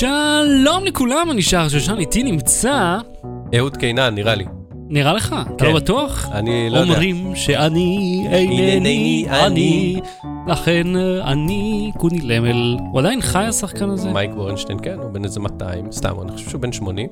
שלום לכולם, אני שער שושן, איתי נמצא... אהוד קינן, נראה לי. נראה לך? אתה כן. לא בטוח? אני לא יודע. אומרים שאני אינני אני, לכן אה, אני קוני למל. הוא עדיין חי השחקן הזה? מייק בורנשטיין, כן, הוא בן איזה 200, סתם, אני חושב שהוא בן 80.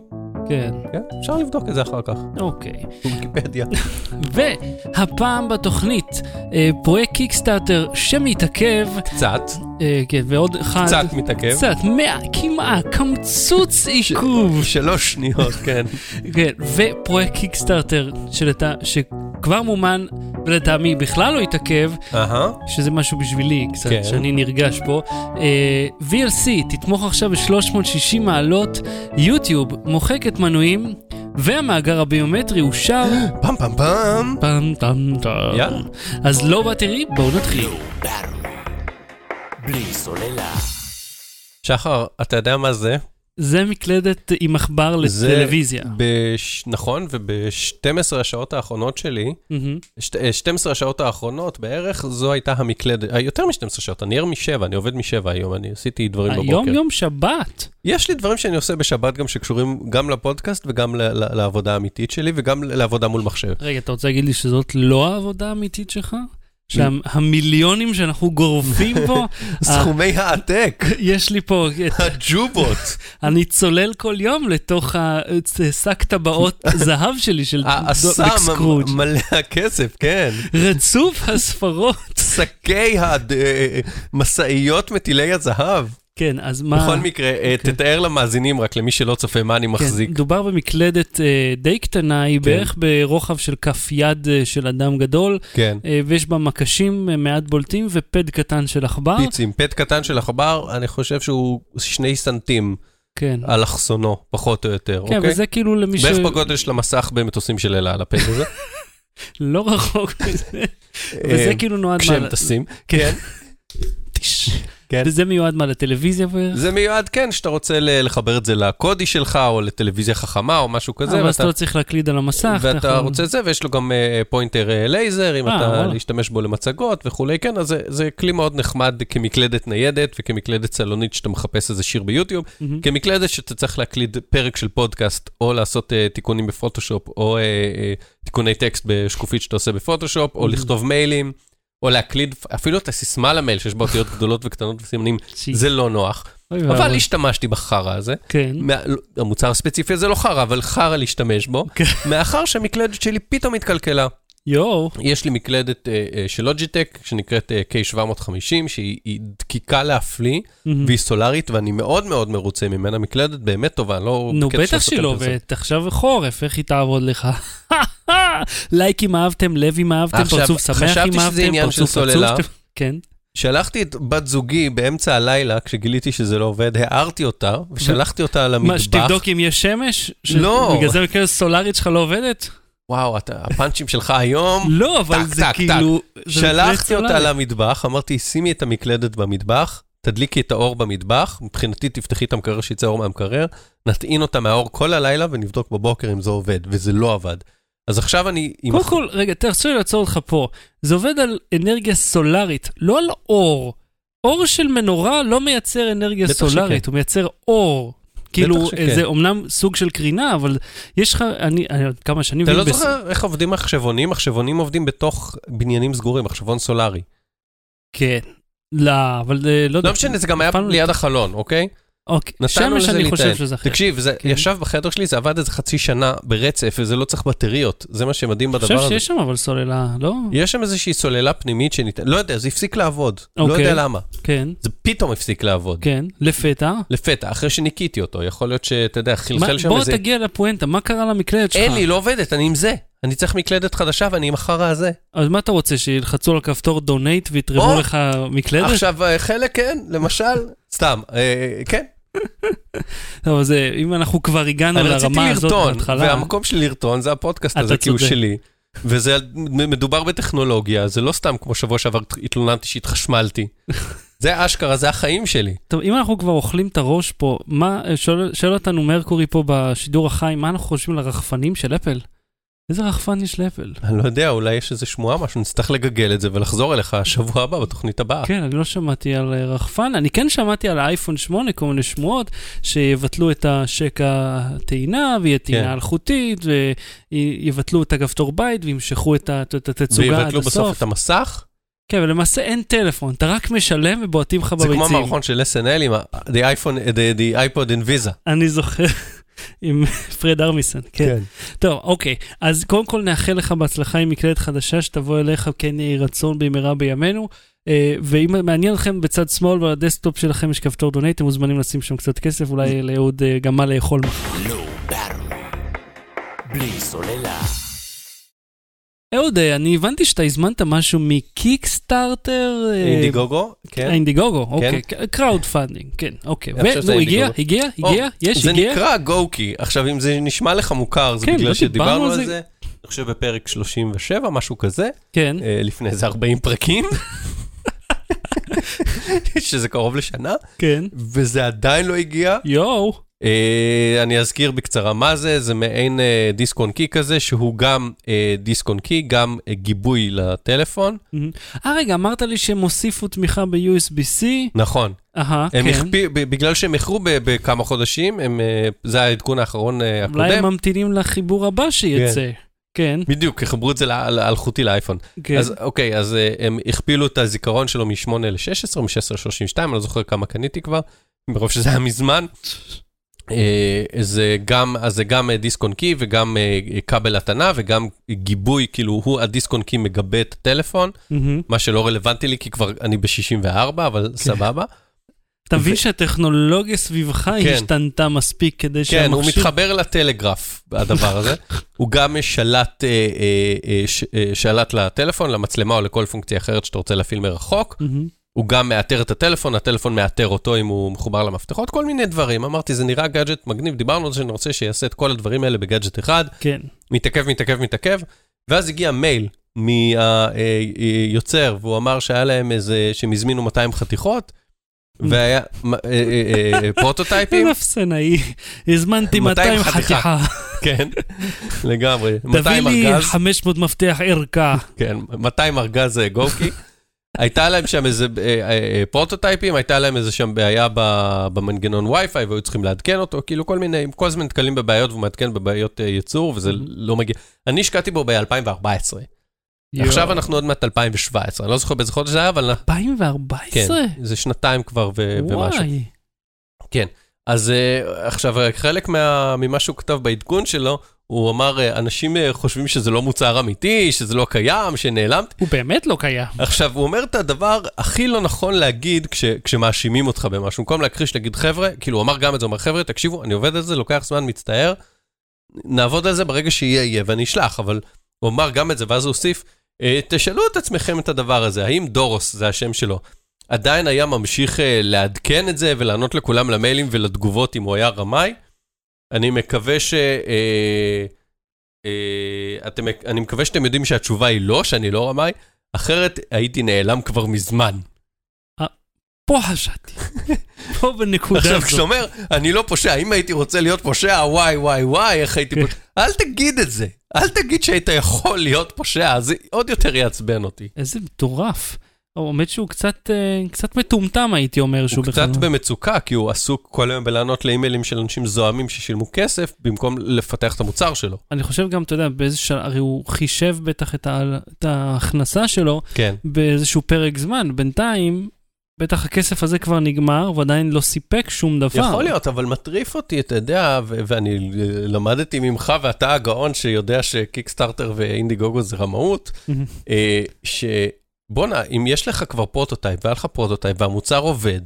כן, כן, אפשר לבדוק את זה אחר כך. אוקיי. ויקיפדיה. והפעם בתוכנית, אה, פרויקט קיקסטארטר שמתעכב, קצת, אה, כן, ועוד אחד... קצת מתעכב. קצת, מאה, כמעט, קמצוץ עיכוב. שלוש שניות, כן. כן, ופרויקט קיקסטארטר. שכבר מומן, ולטעמי בכלל לא התעכב, אהה, שזה משהו בשבילי קצת, כן. שאני נרגש פה. אה, VLC תתמוך עכשיו ב-360 מעלות, יוטיוב מוחק את מנויים, והמאגר הביומטרי אושר. פם פם פם. פם טם טם. יאללה. אז לא בתראי, בואו נתחיל. בלי סוללה. שחר, אתה יודע מה זה? זה מקלדת עם עכבר לטלוויזיה. בש... נכון, וב-12 השעות האחרונות שלי. שת... אה, 12 השעות האחרונות בערך, זו הייתה המקלדת, אה, יותר מ-12 שעות, אני ער משבע, אני עובד משבע היום, אני עשיתי דברים בבוקר. היום יום שבת. יש לי דברים שאני עושה בשבת גם שקשורים גם לפודקאסט וגם ל- ל- לעבודה האמיתית שלי וגם לעבודה מול מחשב. רגע, אתה רוצה להגיד לי שזאת לא העבודה האמיתית שלך? שהמיליונים שאנחנו גורפים פה, סכומי העתק, יש לי פה, הג'ובות, אני צולל כל יום לתוך השק טבעות זהב שלי של האסם דוק סקרוג'. מלא הכסף, כן. רצוף הספרות. שקי המשאיות מטילי הזהב. כן, אז מה... בכל מקרה, אה, כן. תתאר למאזינים, רק למי שלא צופה מה אני כן, מחזיק. מדובר במקלדת אה, די קטנה, היא כן. בערך ברוחב של כף יד אה, של אדם גדול, כן. ויש בה מקשים מעט בולטים ופד קטן של עכבר. פיצים, פט קטן של עכבר, אני חושב שהוא שני סנטים כן, אלכסונו, פחות או יותר, כן, אוקיי? וזה כאילו למי ש... בערך בגודל של המסך במטוסים של אלה על הפד הזה. לא רחוק מזה. וזה כאילו נועד... כשהם טסים. כן. כן. וזה מיועד מה, לטלוויזיה בערך? זה מיועד, כן, שאתה רוצה לחבר את זה לקודי שלך, או לטלוויזיה חכמה, או משהו כזה. אבל אז אתה לא צריך להקליד על המסך. אתה ואתה יכול- רוצה את זה, ויש לו גם אה, pointer אה, לייזר, אם אה, אתה וואלה. להשתמש בו למצגות וכולי, כן, אז זה- זה כלי מאוד נחמד כמקלדת ניידת וכמקלדת סלונית שאתה מחפש איזה שיר ביוטיוב, מהמם. כמקלדת שאתה צריך להקליד פרק של פודקאסט, או לעשות אה, תיקונים בפוטושופ, או אה, אה, תיקוני טקסט בשקופית שאתה עושה בפוטושופ, או Mhm. לכתוב מיילים, או להקליד אפילו את הסיסמה למייל, שיש בה אותיות גדולות וקטנות וסימנים, זה לא נוח. אבל. השתמשתי בחרא הזה. כן. המוצר הספציפי הזה לא חרא, אבל חרא להשתמש בו, כן. מאחר שהמקלדת שלי פתאום התקלקלה. יואו. יש לי מקלדת אה, אה, של לוג'יטק, שנקראת אה, K750, שהיא היא דקיקה להפליא, מהמם. והיא סולארית, ואני מאוד מאוד מרוצה ממנה. מקלדת באמת טובה, לא... נו, בטח שהיא לא להם פרסום. עובדת. עכשיו חורף, איך היא תעבוד לך? לייקים אהבתם, לב אם אהבתם, פרצוף שמח חשבתי אם שזה אהבתם, עניין של פרצוף סוללה. כן. שלחתי את בת זוגי באמצע הלילה, כשגיליתי שזה לא עובד, הערתי אותה, ושלחתי אותה למטבח. מה, שתבדוק אם יש שמש? לא. בגלל זה מקלדת סולארית שלך לא עובדת? וואו, אתה, הפאנצ'ים שלך היום... לא, אבל טק, זה טק, כאילו... זה מקלדת שלחתי אותה סולארית. למטבח, אמרתי, שימי את המקלדת במטבח, תדליקי את האור במטבח, מבחינתי תפתחי את המקרר שיצא אור מהמקרר, נטעין אותה מהאור כל הלילה ונבדוק בבוקר אם זה עובד, וזה לא עבד. אז עכשיו אני... קודם הח- כל, רגע, תרצו לי לעצור אותך פה. זה עובד על אנרגיה סולארית, לא על אור. אור של מנורה לא מייצר אנרגיה סולארית, הוא מייצר אור. כאילו. זה אומנם סוג של קרינה, אבל יש לך, אני, אני עוד כמה שנים... אתה לא בס- זוכר איך עובדים מחשבונים? מחשבונים עובדים בתוך בניינים סגורים, מחשבון סולארי. כן. לא, אבל אה, לא. לא משנה, זה גם היה ליד החלון, אוקיי? אוקיי, שמש אני חושב. שזה אחר. תקשיב, זה כן. ישב בחדר שלי, זה עבד איזה חצי שנה ברצף, וזה לא צריך בטריות. זה מה שמדהים אני בדבר חושב הזה. שיש שם אבל סוללה, לא? יש שם איזושהי סוללה פנימית שניתן, לא יודע, זה הפסיק לעבוד. לא אוקיי. יודע למה. כן, זה פתאום הפסיק לעבוד. כן, לפתע. לפתע, אחרי שניקיתי אותו, יכול להיות שאתה יודע, מה- חלחל שם בוא איזה... תגיע לפואנטה, מה קרה למקלדת שלך? אין לי, לא עובדת, אני עם זה. אני צריך מקלדת חדשה ואני עם החרא הזה. אז מה אתה רוצה, שילחצו על כפתור דונייט ויתרמו לך מקלדת? עכשיו, אה, חלק כן, למשל, סתם, אה, כן. טוב, אז אה, אם אנחנו כבר הגענו אני רציתי לרמה הזאת לרטון, בהתחלה, והמקום של לרטון זה הפודקאסט הזה, כי הוא. שלי. וזה מדובר בטכנולוגיה, זה לא סתם כמו שבוע שעבר התלוננתי שהתחשמלתי. זה אשכרה, זה החיים שלי. טוב, אם אנחנו כבר אוכלים את הראש פה, מה, שואל, שואל אותנו מרקורי פה בשידור החי, מה אנחנו חושבים על הרחפנים של אפל? איזה רחפן יש לאפל? אני לא יודע, אולי יש איזה שמועה, משהו, נצטרך לגגל את זה ולחזור אליך השבוע הבא בתוכנית הבאה. כן, אני לא שמעתי על אה, רחפן, אני כן שמעתי על האייפון 8, כל מיני שמועות, שיבטלו את השקע הטעינה, ויהיה טעינה כן. אלחוטית, ויבטלו את הכפתור בית, וימשכו את התצוגה עד ויבטלו בסוף הסוף. את המסך. כן, ולמעשה אין טלפון, אתה רק משלם ובועטים לך זה בביצים. כמו המערכון של SNL עם ה- the iPhone, the, the iPod in Visa. אני זוכר, עם פרד ארמיסון, כן. טוב, אוקיי, אז קודם כל נאחל לך בהצלחה עם מקלדת חדשה, שתבוא אליך כן יהי רצון במהרה בימינו. אה, ואם מעניין אתכם בצד שמאל בדסקטופ שלכם יש כפתור donate, אתם מוזמנים לשים שם קצת כסף, אולי לאהוד אה, גם מה לאכול. לא. בלי סוללה. אהוד, אה, אני הבנתי שאתה הזמנת משהו מקיקסטארטר. אה, אינדיגוגו, כן. אינדיגוגו, אוקיי, crowd funding, כן, אוקיי. חושב שזה ונו, הגיע. הגיע, הגיע, יש, זה הגיע. נקרא גוקי. עכשיו, אם זה נשמע לך מוכר, זה כן, בגלל לא שדיברנו דיברנו על זה. זה. אני חושב בפרק 37, משהו כזה, כן, אה, לפני איזה 40 פרקים. שזה קרוב לשנה, כן. וזה עדיין לא הגיע. יואו. אה, אני אזכיר בקצרה מה זה, זה מעין אה, דיסק און קי כזה, שהוא גם אה, דיסק און קי, גם אה, גיבוי לטלפון. אה, רגע, אמרת לי שהם הוסיפו תמיכה ב-USB-C. נכון. אהה, כן. הכפי, בגלל שהם איחרו בכמה חודשים, הם, אה, זה העדכון האחרון אה, אולי הם הקודם. ממתינים לחיבור הבא שיצא. כן, בדיוק, חיברו את זה ל- ל- אלחוטי לאייפון. כן. אז אוקיי, אז אה, הם הכפילו את הזיכרון שלו מ-8 ל-16, מ-16 ל-32, אני לא זוכר כמה קניתי כבר, מרוב שזה היה מזמן. אה, זה גם, אז זה גם אה, דיסק און קי וגם אה, כבל הטענה וגם גיבוי, כאילו הוא הדיסק און קי מגבה את הטלפון, מהמם. מה שלא רלוונטי לי כי כבר אני ב-64, אבל סבבה. אתה מבין ו- שהטכנולוגיה סביבך כן. השתנתה מספיק כדי כן, הוא שהמכשיר... מתחבר לטלגרף, הדבר הזה. הוא גם שלט, אה, אה, אה, ש- אה, שלט לטלפון, למצלמה או לכל פונקציה אחרת שאתה רוצה להפעיל מרחוק. מהמם. הוא גם מאתר את הטלפון, הטלפון מאתר אותו אם הוא מחובר למפתחות, כל מיני דברים. אמרתי, זה נראה גאדג'ט מגניב, דיברנו על זה שאני רוצה שיעשה את כל הדברים האלה בגאדג'ט אחד, כן. מתעכב, מתעכב, מתעכב, ואז הגיע מייל מהיוצר, והוא אמר שהיה להם איזה, שהם הזמינו 200 חתיכות, והיה אה, אה, אה, פרוטוטייפים, איזה אפסנאי, הזמנתי 200 200 חתיכה. כן, לגמרי, תביא 200 לי ארגז, 500 מפתח ערכה. כן, 200 ארגז גוקי. הייתה להם שם איזה אה, אה, אה, פרוטוטייפים, הייתה להם איזה שם בעיה במנגנון וי-פיי והיו צריכים לעדכן אותו, כאילו כל מיני, הם כל הזמן נתקלים בבעיות והוא מעדכן בבעיות ייצור וזה לא מגיע. אני השקעתי בו ב-2014, עכשיו אנחנו עוד מעט 2017, אני לא זוכר באיזה חודש זה היה, אבל כן, 2014? זה שנתיים כבר ומשהו. וואי. אז אה, עכשיו, חלק מה- ממה שהוא כתב בעדכון שלו, הוא אמר, אה, אנשים אה, חושבים שזה לא מוצר אמיתי, שזה לא קיים, שנעלמתי. הוא באמת לא קיים. עכשיו, הוא אומר את הדבר הכי לא נכון להגיד כש, כשמאשימים אותך במשהו. במקום להכחיש, להגיד, חבר'ה, כאילו, הוא אמר גם את זה, הוא אמר, חבר'ה, תקשיבו, אני עובד על זה, לוקח זמן, מצטער, נעבוד על זה ברגע שיהיה, יהיה, ואני אשלח, אבל הוא אמר גם את זה, ואז הוא הוסיף, "אה, תשאלו את עצמכם את הדבר הזה, האם דורוס, זה השם שלו, עדיין היה ממשיך לעדכן את זה ולענות לכולם למיילים ולתגובות אם הוא היה רמאי? אני מקווה ש... אה, אה, אני מקווה שאתם יודעים שהתשובה היא לא, שאני לא רמאי, אחרת הייתי נעלם כבר מזמן. פה חשדתי. פה בנקודה עכשיו, הזאת. כשאתה אומר, אני לא פושע, אם הייתי רוצה להיות פושע, וואי, וואי, וואי, איך הייתי כן. פושע, אל תגיד את זה. אל תגיד שהיית יכול להיות פושע, זה עוד יותר יעצבן אותי. איזה מטורף. האמת שהוא קצת, אה, קצת מטומטם, הייתי אומר שהוא הוא קצת במצוקה, כי הוא עסוק כל היום בלענות לאימיילים של אנשים זועמים ששילמו כסף, במקום לפתח את המוצר שלו. אני חושב גם, אתה יודע, באיזה שלב, הרי הוא חישב בטח את, ה, את ההכנסה שלו כן. באיזשהו פרק זמן. בינתיים, בטח הכסף הזה כבר נגמר, ועדיין לא סיפק שום דבר. יכול להיות, אבל מטריף אותי, אתה יודע, ו- ואני אה, למדתי ממך, ואתה הגאון שיודע שקיקסטארטר ואינדיגוגו זה רמאות, מהמם. אה, שבואנה, אם יש לך כבר prototype, והיה לך prototype, והמוצר עובד,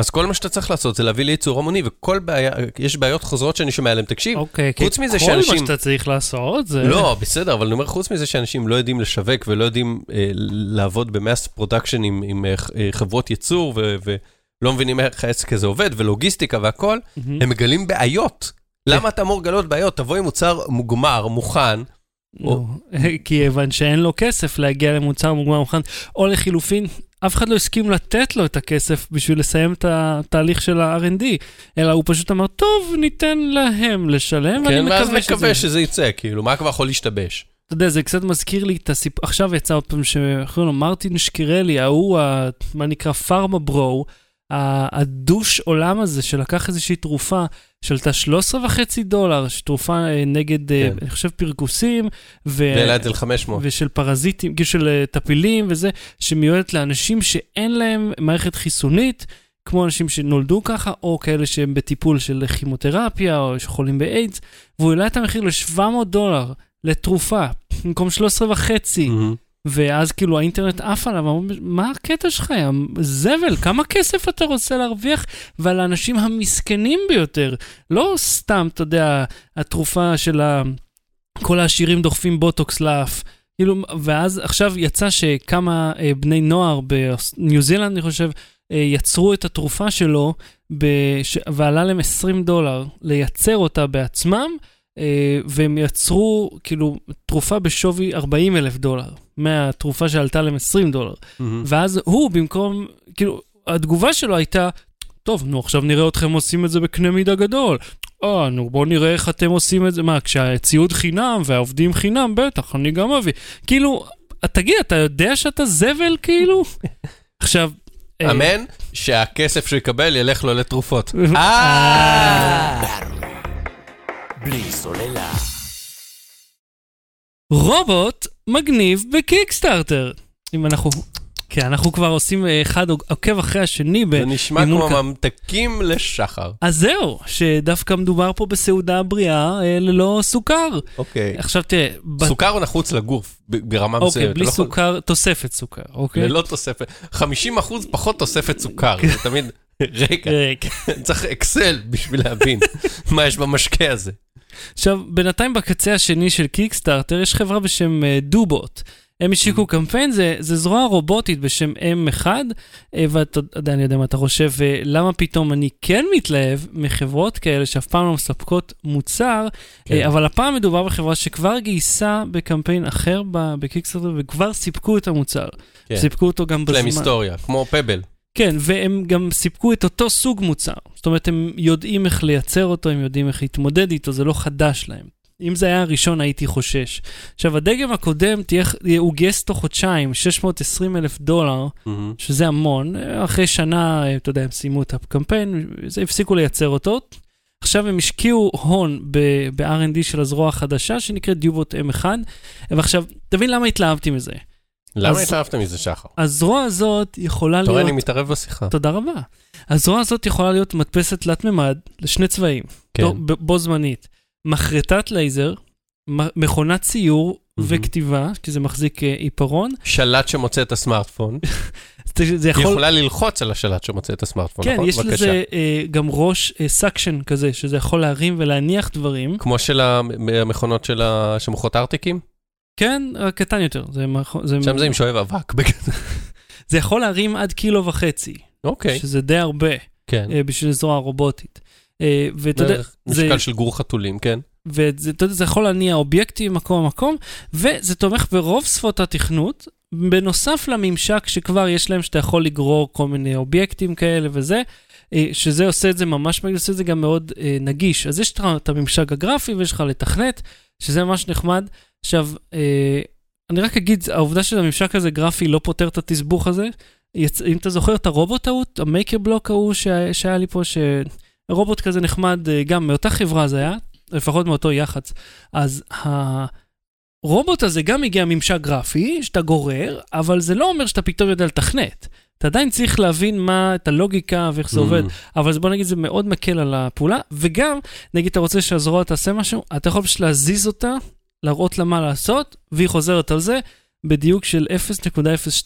אז כל מה שאתה צריך לעשות זה להביא לייצור המוני, וכל בעיה, יש בעיות חוזרות שאני שומע עליהן, תקשיב, אוקיי, חוץ מזה כל שאנשים- מה שאתה צריך לעשות זה... לא, בסדר, אבל אני אומר, חוץ מזה שאנשים לא יודעים לשווק ולא יודעים אה, לעבוד ב mass production עם, עם אה, אה, חברות ייצור, ו- ולא מבינים איך העסק הזה עובד, ולוגיסטיקה והכל, מהמם. הם מגלים בעיות. למה אתה אמור לגלות בעיות? תבוא עם מוצר מוגמר, מוכן, לא, כי כיוון שאין לו כסף להגיע למוצר מוגמר מוכן, או לחילופין, אף אחד לא הסכים לתת לו את הכסף בשביל לסיים את התהליך של ה-R&D, אלא הוא פשוט אמר, טוב, ניתן להם לשלם, ואני כן, מקווה ואז שזה... מקווה שזה יצא, כאילו, מה כבר יכול להשתבש? אתה יודע, זה קצת מזכיר לי את הסיפור, עכשיו יצא עוד פעם שקוראים לו מרטין שקרלי, ההוא, מה נקרא פארמה ברו, הדוש עולם הזה שלקח איזושהי תרופה, שעלתה 13 וחצי דולר, תרופה אה, נגד, אה, כן. אני חושב, פרכוסים, ו... והעלה את זה ל-500. ושל פרזיטים, כאילו של אה, טפילים וזה, שמיועדת לאנשים שאין להם מערכת חיסונית, כמו אנשים שנולדו ככה, או כאלה שהם בטיפול של כימותרפיה, או שחולים באיידס, והוא העלה את המחיר ל-700 דולר לתרופה, במקום 13 וחצי. מהמם. ואז כאילו האינטרנט עף עליו, אמרו, מה הקטע שלך, יא זבל, כמה כסף אתה רוצה להרוויח? ועל האנשים המסכנים ביותר, לא סתם, אתה יודע, התרופה של ה... כל העשירים דוחפים בוטוקס לאף. כאילו, ואז עכשיו יצא שכמה אה, בני נוער בניו זילנד, אני חושב, אה, יצרו את התרופה שלו, בש... ועלה להם 20 דולר לייצר אותה בעצמם, והם יצרו כאילו תרופה בשווי 40 אלף דולר, מהתרופה שעלתה להם 20 דולר. מהמם. ואז הוא במקום, כאילו, התגובה שלו הייתה, טוב, נו, עכשיו נראה אתכם עושים את זה בקנה מידה גדול. אה, נו, בואו נראה איך אתם עושים את זה. מה, כשהציוד חינם והעובדים חינם, בטח, אני גם אביא. כאילו, תגיד, אתה יודע שאתה זבל, כאילו? עכשיו... אה, אמן, שהכסף שהוא יקבל ילך לו לתרופות. בלי סוללה. רובוט מגניב בקיקסטארטר. אם אנחנו... כן, אנחנו כבר עושים אה, אחד עוקב אחרי השני ב... זה נשמע כמו כ- ממתקים לשחר. אז זהו, שדווקא מדובר פה בסעודה בריאה אה, ללא סוכר. אוקיי. עכשיו תראה, ב- סוכר הוא נחוץ לגוף ברמה מסוימת. אוקיי, בלי לא יכול- סוכר, תוספת סוכר, אוקיי? ללא תוספת. 50 אחוז פחות תוספת סוכר. זה תמיד... רגע, רגע. צריך אקסל בשביל להבין מה יש במשקה הזה. עכשיו, בינתיים בקצה השני של קיקסטארטר יש חברה בשם אה, דובוט. הם השיקו קמפיין, זה, זה זרוע רובוטית בשם M1, אה, ואתה יודע, אני יודע מה אתה חושב, אה, למה פתאום אני כן מתלהב מחברות כאלה שאף פעם לא מספקות מוצר, כן. אה, אבל הפעם מדובר בחברה שכבר גייסה בקמפיין אחר בקיקסטארטר וכבר סיפקו את המוצר. כן. סיפקו אותו גם יש להם בזמן. היסטוריה, כמו פבל. כן, והם גם סיפקו את אותו סוג מוצר. זאת אומרת, הם יודעים איך לייצר אותו, הם יודעים איך להתמודד איתו, זה לא חדש להם. אם זה היה הראשון, הייתי חושש. עכשיו, הדגם הקודם, תהיה, הוא גייס תוך חודשיים 620 אלף דולר, מהמם. שזה המון. אחרי שנה, אתה יודע, הם סיימו את הקמפיין, זה הפסיקו לייצר אותו. עכשיו הם השקיעו הון ב-R&D של הזרוע החדשה, שנקראת דיובוט M1. ועכשיו, תבין למה התלהבתי מזה. למה התאהבת מזה, שחר? הזרוע הזאת יכולה אתה רואה, להיות... אני מתערב בשיחה. תודה רבה. הזרוע הזאת יכולה להיות מדפסת תלת מימד לשני צבעים, כן. תו- ב- בו זמנית. מחרטת לייזר, מכונת ציור מהמם. וכתיבה, כי זה מחזיק אה, עיפרון. שלט שמוצא את הסמארטפון. זה, זה היא יכול... יכולה ללחוץ על השלט שמוצא את הסמארטפון, כן, נכון? יש בבקשה. לזה אה, גם ראש suction כזה, שזה יכול להרים ולהניח דברים. כמו של המ- המכונות של ה- שמוכרות ארטיקים? כן, רק קטן יותר. זה, מכ- זה, שם זה עם שואב אבק. זה יכול להרים עד קילו וחצי, אוקיי, שזה די הרבה כן. אה, בשביל זרוע רובוטית. אה, ואתה יודע, זה- משקל של גור חתולים, כן. וזה אתה יודע, זה יכול להניע אובייקטים מקום למקום, וזה תומך ברוב שפות התכנות, בנוסף לממשק שכבר יש להם, שאתה יכול לגרור כל מיני אובייקטים כאלה וזה, אה, שזה עושה את זה ממש, עושה את זה גם מאוד אה, נגיש. אז יש את הממשק הגרפי ויש לך לתכנת, שזה ממש נחמד. עכשיו, אה, אני רק אגיד, העובדה שהממשק הזה גרפי לא פותר את התסבוך הזה. אם אתה זוכר את הרובוט ההוא, המייקר בלוק ההוא שהיה, לי פה, שרובוט כזה נחמד, אה, גם מאותה חברה זה היה, לפחות מאותו יח"צ. אז הרובוט הזה גם הגיע ממשק גרפי, שאתה גורר, אבל זה לא אומר שאתה פתאום יודע לתכנת. אתה עדיין צריך להבין מה, את הלוגיקה ואיך זה עובד, Mm. אבל זה בוא נגיד, זה מאוד מקל על הפעולה, וגם, נגיד, אתה רוצה שהזרוע תעשה משהו, אתה יכול פשוט להזיז אותה, להראות לה מה לעשות, והיא חוזרת על זה בדיוק של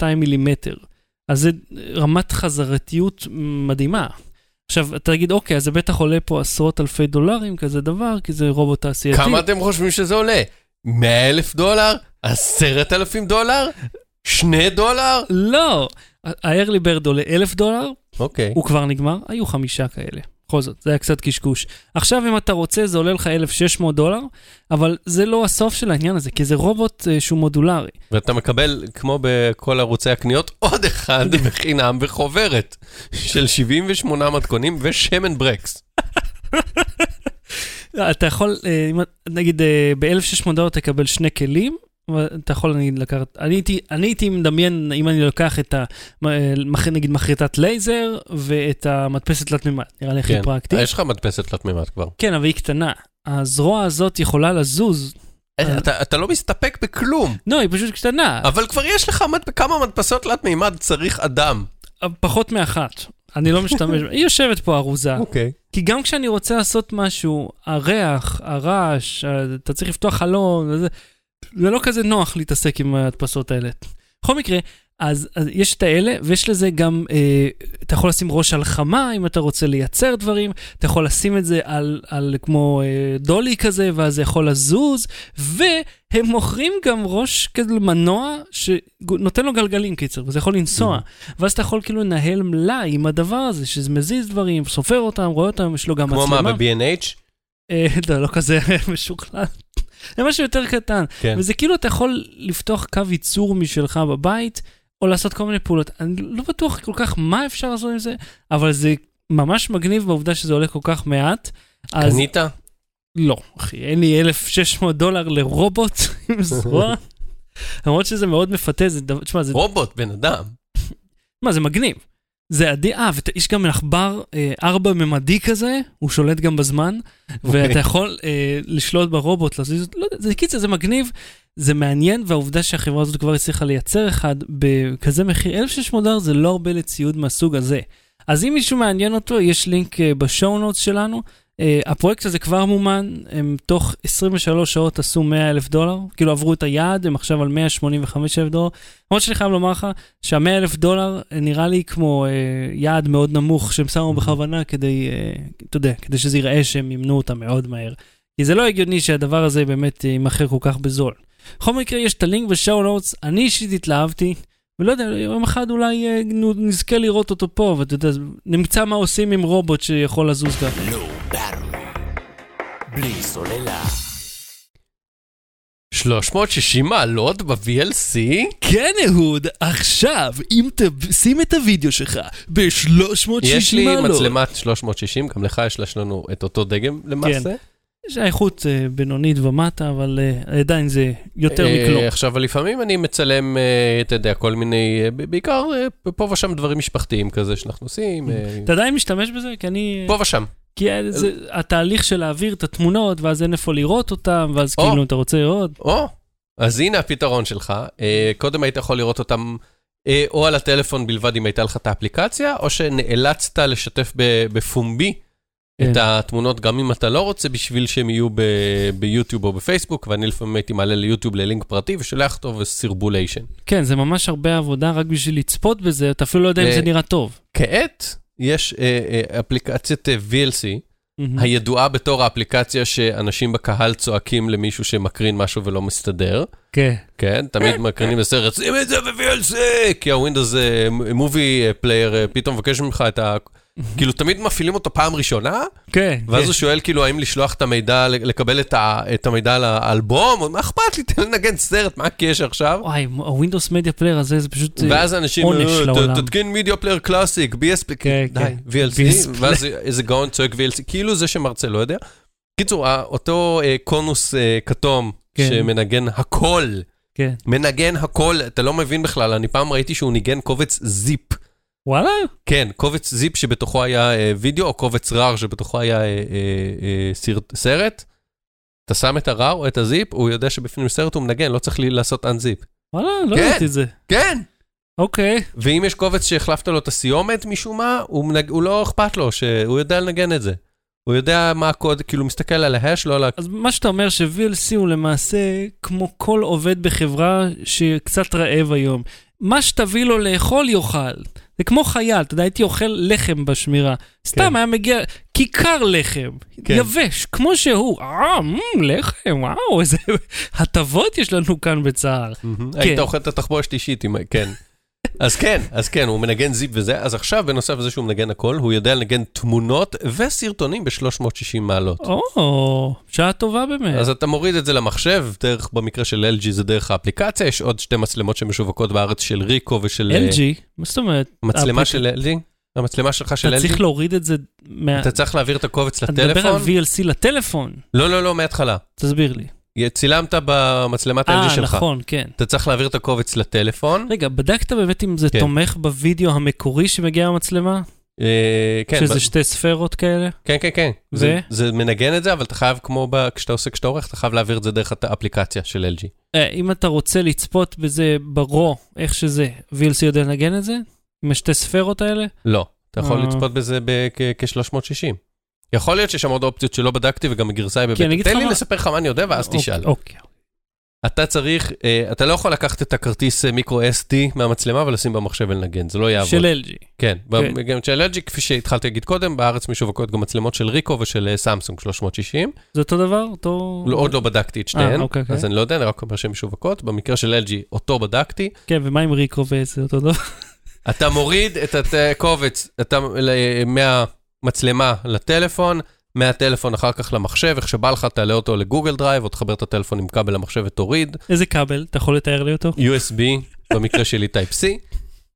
0.02 מילימטר. אז זה רמת חזרתיות מדהימה. עכשיו, אתה תגיד, אוקיי, אז זה בטח עולה פה עשרות אלפי דולרים, כזה דבר, כי זה רובוט תעשייתי. כמה אתם חושבים שזה עולה? 100 אלף דולר? 10,000 דולר? 2 דולר? לא! ה-early bird עולה אלף דולר, אוקיי. הוא כבר נגמר, היו חמישה כאלה. בכל זאת, זה היה קצת קשקוש. עכשיו, אם אתה רוצה, זה עולה לך 1,600 דולר, אבל זה לא הסוף של העניין הזה, כי זה רובוט אה, שהוא מודולרי. ואתה מקבל, כמו בכל ערוצי הקניות, עוד אחד בחינם בחוברת של 78 מתכונים ושמן ברקס. אתה יכול, אה, נגיד, אה, ב-1,600 דולר תקבל שני כלים, ואתה יכול נגיד לקחת, אני הייתי, אני הייתי מדמיין אם אני לוקח את ה... אה, נגיד מחרטת לייזר ואת המדפסת תלת מימד, נראה לי הכי כן. פרקטי. יש לך מדפסת תלת מימד כבר. כן, אבל היא קטנה. הזרוע הזאת יכולה לזוז. אה. אתה אתה לא מסתפק בכלום, לא, היא פשוט קטנה, אבל כבר יש לך מד- כמה מדפסות תלת מימד צריך אדם. פחות מאחת. אני לא משתמש, היא יושבת פה ארוזה. אוקיי. כי גם כשאני רוצה לעשות משהו, הריח, הרעש, אתה צריך לפתוח חלון, וזה, זה לא כזה נוח להתעסק עם ההדפסות האלה. בכל מקרה, אז, אז יש את האלה, ויש לזה גם, אה, אתה יכול לשים ראש על חמה אם אתה רוצה לייצר דברים, אתה יכול לשים את זה על, על כמו אה, דולי כזה, ואז זה יכול לזוז, והם מוכרים גם ראש כזה מנוע שנותן לו גלגלים קיצר, וזה יכול לנסוע. ואז אתה יכול כאילו לנהל מלאי עם הדבר הזה, שזה מזיז דברים, סופר אותם, רואה אותם, יש לו גם כמו מצלמה. מה, ב-B&H? אה, לא, לא כזה משוכלל. זה משהו יותר קטן. כן. וזה כאילו אתה יכול לפתוח קו ייצור משלך בבית, או לעשות כל מיני פעולות. אני לא בטוח כל כך מה אפשר לעשות עם זה, אבל זה ממש מגניב בעובדה שזה עולה כל כך מעט. אז קנית? לא, אחי, אין לי 1,600 דולר לרובוט עם זרוע. למרות שזה מאוד מפתה, זה דבר, תשמע, זה רובוט, בן אדם. מה, זה מגניב. זה עדי, אה, ויש גם עכבר אה, ארבע ממדי כזה, הוא שולט גם בזמן, ואתה יכול אה, לשלוט ברובוט, להזיז אותו, לא יודע, זה קיצר, זה מגניב, זה מעניין, והעובדה שהחברה הזאת כבר הצליחה לייצר אחד בכזה מחיר, 1,600 דולר זה לא הרבה לציוד מהסוג הזה. אז אם מישהו מעניין אותו, יש לינק אה, בשואו נוטס שלנו. אה, הפרויקט הזה כבר מומן, הם תוך 23 שעות עשו 100 אלף דולר, כאילו עברו את היעד, הם עכשיו על 185 אלף דולר. למרות שאני חייב לומר לך שה-100 אלף דולר אה, נראה לי כמו אה, יעד מאוד נמוך שהם שמו בכוונה כדי, אה, אתה יודע, כדי שזה ייראה שהם ימנו אותם מאוד מהר. כי זה לא הגיוני שהדבר הזה באמת אה, יימכר כל כך בזול. בכל מקרה, יש את הלינק בשואו נוטס, אני אישית התלהבתי, ולא יודע, יום אחד אולי אה, נזכה לראות אותו פה, ואתה יודע, נמצא מה עושים עם רובוט שיכול לזוז ככה. לא ברור. בלי סוללה. 360 מעלות ב-VLC? כן, אהוד, עכשיו, אם תשים את הוידאו שלך ב-360 יש לי מצלמת 360, גם לך יש יש לנו את אותו דגם למעשה. כן. יש איכות אה, בינונית ומטה, אבל אה, עדיין זה יותר אה, מכלום. עכשיו, לפעמים אני מצלם, אה, אתה יודע, כל מיני, אה, בעיקר אה, פה ושם דברים משפחתיים כזה שאנחנו עושים, אה, אתה עדיין משתמש בזה? כי אני... פה ושם. כי אה, זה התהליך של להעביר את התמונות, ואז אין איפה לראות אותם, ואז או. כאילו אתה רוצה לראות. או, אז הנה הפתרון שלך. אה, קודם היית יכול לראות אותם אה, או על הטלפון בלבד אם הייתה לך את האפליקציה, או שנאלצת לשתף בפומבי. את התמונות, גם אם אתה לא רוצה, בשביל שהם יהיו ביוטיוב או בפייסבוק, ואני לפעמים הייתי מעלה ליוטיוב ללינק פרטי ושולח אותו וסרבוליישן. כן, זה ממש הרבה עבודה רק בשביל לצפות בזה, אתה אפילו לא יודע אם אה, זה נראה טוב. כעת יש אה, אה, אפליקציית VLC. הידועה בתור האפליקציה שאנשים בקהל צועקים למישהו שמקרין משהו ולא מסתדר. כן. כן, תמיד מקרינים בסרט, שים את זה ב-VLC, כי ה Windows Movie Player פתאום מבקש ממך את ה... כאילו תמיד מפעילים אותו פעם ראשונה, כן. ואז כן. הוא שואל כאילו האם לשלוח את המידע, לקבל את ה- את המידע לאלבום, מה אכפת לי, תן לנגן סרט, מה הקשר עכשיו? וואי, ה Windows Media Player הזה, זה פשוט... אה, ואז אנשים, עונש "אה, לעולם." תתקין Media Player Classic, BS, כן, די. VLC, ואז איזה גאון צועק VLC, כאילו זה שמרצה לא יודע. קיצור, אותו אה, קונוס כתום, כן. שמנגן הכל, כן. מנגן הכל, אתה לא מבין בכלל, אני פעם ראיתי שהוא ניגן קובץ זיפ. וואלה? כן, קובץ זיפ שבתוכו היה אה, וידאו, או קובץ רר שבתוכו היה אה, אה, אה, סרט, סרט. אתה שם את הרר או את הזיפ, הוא יודע שבפנים סרט הוא מנגן, לא צריך לי לעשות אנזיפ. וואלה, לא כן. ידעתי את זה. כן! אוקיי. ואם יש קובץ שהחלפת לו את הסיומת משום מה, הוא, מנג... הוא לא אכפת לו, שהוא יודע לנגן את זה. הוא יודע מה הקוד, כאילו מסתכל על ההש, לא על ה... אז מה שאתה אומר ש-VLC הוא למעשה כמו כל עובד בחברה שקצת רעב היום. מה שתביא לו לאכול יאכל. זה כמו חייל, אתה יודע, הייתי אוכל לחם בשמירה. סתם כן. היה מגיע כיכר לחם, כן. יבש, כמו שהוא. אה, מ, לחם, וואו, איזה הטבות יש לנו כאן בצה"ל. היית אוכל את התחבושת אישית, כן. אז כן, אז כן, הוא מנגן זיפ וזה, אז עכשיו, בנוסף לזה שהוא מנגן הכל, הוא יודע לנגן תמונות וסרטונים ב-360 מעלות. או, שעה טובה באמת. אז אתה מוריד את זה למחשב, דרך, במקרה של LG זה דרך האפליקציה, יש עוד שתי מצלמות שמשווקות בארץ של ריקו ושל... אה, LG? מה זאת אומרת? מצלמה של LG? המצלמה שלך של אתה LG? צריך להוריד את זה מה... אתה צריך להעביר את הקובץ אתה מדבר על לטלפון? VLC לטלפון, לא, לא, לא, מההתחלה. תסביר לי. צילמת במצלמת ה-LG אה, שלך. נכון, כן. אתה צריך להעביר את הקובץ לטלפון. רגע, בדקת באמת אם זה כן. תומך בווידאו המקורי שמגיע מהמצלמה? אה, כן, ב- שזה שתי ספרות כאלה? כן, כן, כן. ו? זה, זה מנגן את זה, אבל אתה חייב, כמו ב... כשאתה עושה, כשאתה עורך, אתה חייב להעביר את זה דרך האפליקציה של LG. אה, אם אתה רוצה לצפות בזה ברו, איך שזה, VLC יודע לנגן את זה? עם השתי ספרות האלה? לא, אתה יכול אה. לצפות בזה בכ-360. יכול להיות שיש שם עוד אופציות שלא בדקתי וגם הגרסה היא בבית. תן לי מה- לספר לך מה אני יודע ואז תשאל. אוקיי. אתה צריך, אה, אתה לא יכול לקחת את הכרטיס אה, מיקרו SD מהמצלמה ולשים במחשב ולנגן, זה לא יעבוד. של LG. כן, כן. גם של LG, כפי שהתחלתי להגיד קודם, בארץ משווקות גם מצלמות של ריקו ושל אה, סמסונג 360. זה אותו דבר? אותו... לא, עוד לא בדקתי את שתיהן, אוקיי, אוקיי. אז אני לא יודע, אני רק אומר שהן משווקות. במקרה של LG, אותו בדקתי. כן, ומה עם ריקו וזה אותו דבר? אתה מוריד את הקובץ אתה, ל- מהמצלמה לטלפון, מהטלפון אחר כך למחשב, איך שבא לך תעלה אותו לגוגל דרייב, או תחבר את הטלפון עם כבל למחשב ותוריד, איזה כבל? אתה יכול לתאר לי אותו? USB, במקרה שלי Type C,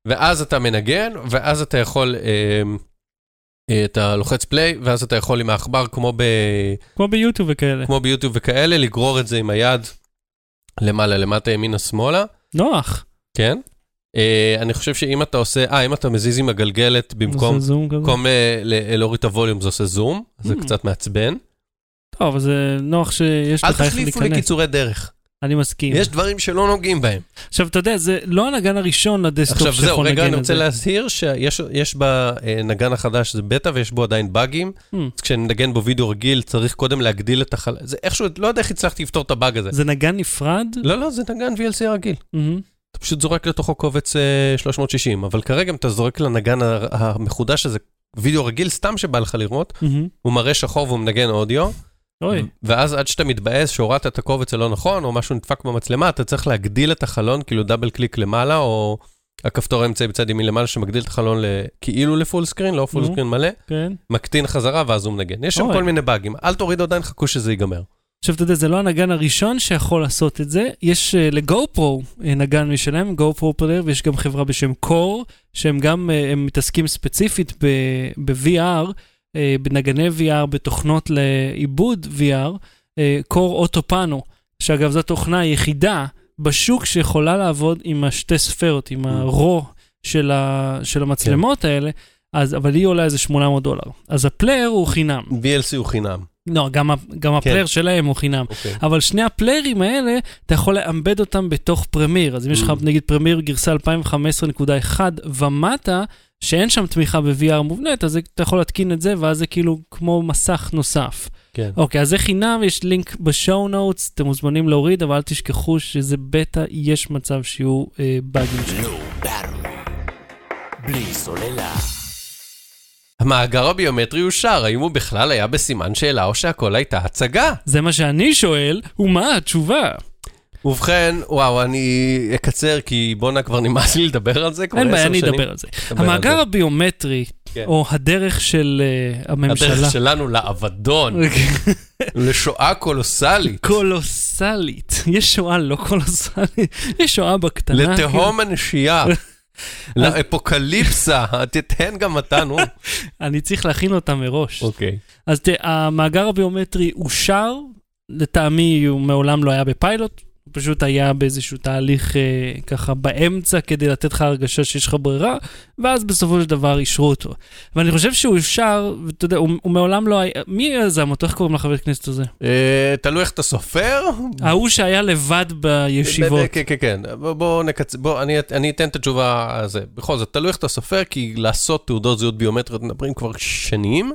ואז אתה מנגן, ואז אתה יכול, אה, אה, אתה לוחץ play, ואז אתה יכול עם העכבר, כמו, ב, כמו ביוטיוב וכאלה. כמו ביוטיוב וכאלה, לגרור את זה עם היד למעלה, למטה, ימינה, שמאלה. נוח. כן. Uh, אני חושב שאם אתה עושה, אה, אם אתה מזיז עם הגלגלת במקום. במקום uh, ל- להוריד את הווליום זה עושה זום, זה Mm. קצת מעצבן. טוב, אבל זה נוח שיש אל לך איך תחליפו לי להיכנס. קיצורי דרך. אני מסכים. יש דברים שלא נוגעים בהם. עכשיו, אתה יודע, זה לא הנגן הראשון לדסקטופ עכשיו זהו, שיכול רגע, לנגן אני את רוצה זה. להזהיר שיש יש בנגן החדש, זה בטא ויש בו עדיין באגים. Hmm. אז כשנגן בו וידאו רגיל, צריך קודם להגדיל את החל... זה איכשהו, לא יודע איך הצלחתי לפתור את הבאג הזה. זה נגן נפרד? לא, לא, זה נגן VLC רגיל. אתה פשוט זורק לתוכו קובץ אה, 360, אבל כרגע אם אתה זורק לנגן המחודש הזה וידאו רגיל, סתם שבא לך לראות, מהמם. הוא מראה שחור והוא מנגן אודיו, אוי, ואז עד שאתה מתבאס שהורדת את הקובץ הלא נכון, או משהו נדפק במצלמה, אתה צריך להגדיל את החלון, כאילו double click למעלה, או הכפתור האמצעי בצד ימין למעלה, שמגדיל את החלון ל- כאילו ל full screen, לא full no. סקרין מלא, כן. מקטין חזרה ואז הוא מנגן. יש שם אוי. כל מיני באגים, אל תוריד עדיין, חכו שזה ייגמר. עכשיו, אתה יודע, זה לא הנגן הראשון שיכול לעשות את זה. יש uh, לגו-פרו נגן משלם, גו-פרו פלר, ויש גם חברה בשם קור, שהם גם, uh, הם מתעסקים ספציפית ב-VR, uh, בנגני VR, בתוכנות לעיבוד VR, קור אוטופאנו, שאגב, זו התוכנה היחידה בשוק שיכולה לעבוד עם השתי ספרות, עם הרו של, ה, של המצלמות האלה, אז, אבל היא עולה איזה 800 דולר. אז ה player הוא חינם. VLC הוא חינם. לא, גם, גם ה player שלהם הוא חינם. אוקיי. אבל שני הפליירים האלה, אתה יכול לאמבד אותם בתוך פרמיר. אז אם יש לך מממ. נגיד פרמיר גרסה 2015.1 ומטה, שאין שם תמיכה ב-VR מובנית, אז אתה יכול להתקין את זה, ואז זה כאילו כמו מסך נוסף. כן. אוקיי, אז זה חינם, יש לינק ב show notes, אתם מוזמנים להוריד, אבל אל תשכחו שזה בטא, יש מצב שיהיו אה, באגים. בלי סוללה. המאגר הביומטרי אושר, האם הוא בכלל היה בסימן שאלה או שהכל הייתה הצגה? זה מה שאני שואל, ומה התשובה? ובכן, וואו, אני אקצר כי בואנה כבר נמאס לי לדבר על זה כבר אין בעיה, עשר אני שנים. אדבר על זה. נדבר על המאגר זה. הביומטרי, כן. או הדרך של אה, הממשלה, הדרך שלנו לאבדון, לשואה קולוסלית, קולוסלית. יש שואה לא קולוסלית, יש שואה בקטנה. לתהום הנשייה, לאפוקליפסה, תתן גם אתה, נו. אני צריך להכין אותה מראש. אוקיי. אז המאגר הביומטרי אושר, לטעמי הוא מעולם לא היה בפיילוט, פשוט היה באיזשהו תהליך אה, ככה באמצע כדי לתת לך הרגשה שיש לך ברירה, ואז בסופו של דבר אישרו אותו. ואני חושב שהוא אושר, ואתה יודע, הוא, הוא מעולם לא היה, מי יזם אותו? איך קוראים לחבר הכנסת הזה? אה, תלוי איך אתה סופר. ההוא שהיה לבד בישיבות. כן, כן, כן. בוא- בוא נקצר, בוא, אני- אני אתן את התשובה הזה. בכל זאת, תלוי איך אתה סופר, כי לעשות תעודות זהות ביומטריות מדברים כבר שנים.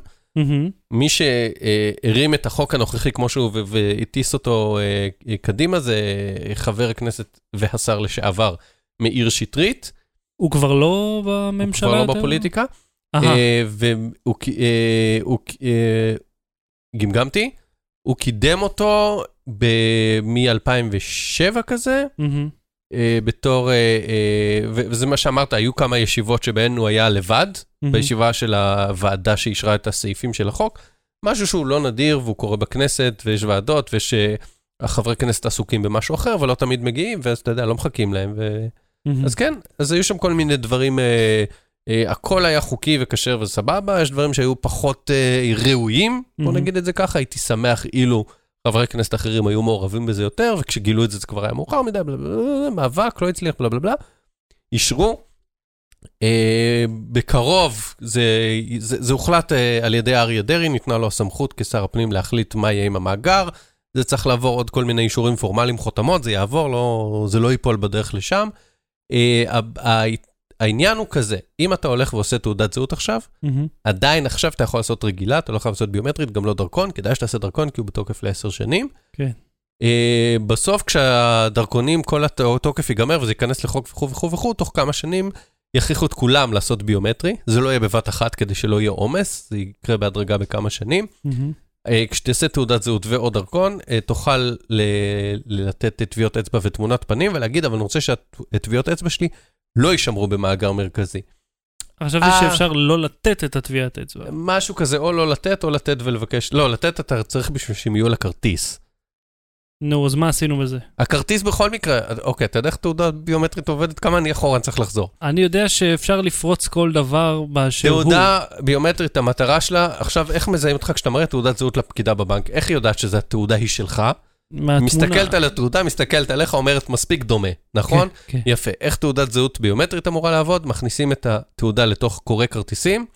מי שהרים את החוק הנוכחי כמו שהוא והטיס אותו אה, קדימה זה חבר הכנסת והשר לשעבר מאיר שטרית. הוא כבר לא הוא בממשלה כבר לא יותר? בפוליטיקה. אה, והוא אה, הוא אה, גמגמתי, הוא קידם אותו מ-2007 כזה. אה, בתור, אה, אה, וזה מה שאמרת, היו כמה ישיבות שבהן הוא היה לבד. בישיבה של הוועדה שאישרה את הסעיפים של החוק, משהו שהוא לא נדיר והוא קורה בכנסת, ויש ועדות, ושהחברי כנסת עסוקים במשהו אחר, ולא תמיד מגיעים, ואז אתה יודע, לא מחכים להם. ו... אז כן, אז היו שם כל מיני דברים, אה, אה, הכל היה חוקי וכשר וסבבה, יש דברים שהיו פחות אה, ראויים, בוא. נגיד את זה ככה, הייתי שמח אילו חברי כנסת אחרים היו מעורבים בזה יותר, וכשגילו את זה זה כבר היה מאוחר מדי, בלה, בלה, בלה, מאבק, לא הצליח, בלה בלה בלה. אישרו. אה, בקרוב זה, זה, זה הוחלט אה, על ידי אריה דרעי, ניתנה לו הסמכות כשר הפנים להחליט מה יהיה עם המאגר. זה צריך לעבור עוד כל מיני אישורים פורמליים, חותמות, זה יעבור, לא, זה לא ייפול בדרך לשם. אה, העניין הוא כזה, אם אתה הולך ועושה תעודת זהות עכשיו, מהמם. עדיין עכשיו אתה יכול לעשות רגילה, אתה לא חייב לעשות ביומטרית, גם לא דרכון, כדאי שתעשה דרכון כי הוא בתוקף לעשר שנים. כן. אה, בסוף כשהדרכונים, כל התוקף ייגמר וזה ייכנס לחוק וכו' וכו' וכו', תוך כמה שנים יכריחו את כולם לעשות ביומטרי. זה לא יהיה בבת אחת כדי שלא יהיה עומס, זה יקרה בהדרגה בכמה שנים. אה, כשתעשה תעודת זהות ו/או דרכון, אה, תוכל ל- לתת טביעות אצבע ותמונת פנים ולהגיד, אבל אני רוצה שהטביעות אצבע שלי לא יישמרו במאגר מרכזי. חשבתי אה. שאפשר לא לתת את הטביעת אצבע. משהו כזה, או לא לתת, או לתת ולבקש, לא, לתת אתה צריך בשביל שהם יהיו לכרטיס. נו, אז מה עשינו בזה? הכרטיס בכל מקרה, אוקיי, אתה יודע איך תעודה ביומטרית עובדת? כמה אני אחורה אני צריך לחזור. אני יודע שאפשר לפרוץ כל דבר באשר הוא. תעודה ביומטרית, המטרה שלה, עכשיו, איך מזהים אותך כשאתה מראה תעודת זהות לפקידה בבנק? איך היא יודעת שזו התעודה היא שלך? מהתמונה. מסתכלת על התעודה, מסתכלת עליך, אומרת מספיק דומה, נכון? כן, כן. יפה. איך תעודת זהות ביומטרית אמורה לעבוד? מכניסים את התעודה לתוך קורא כרטיסים,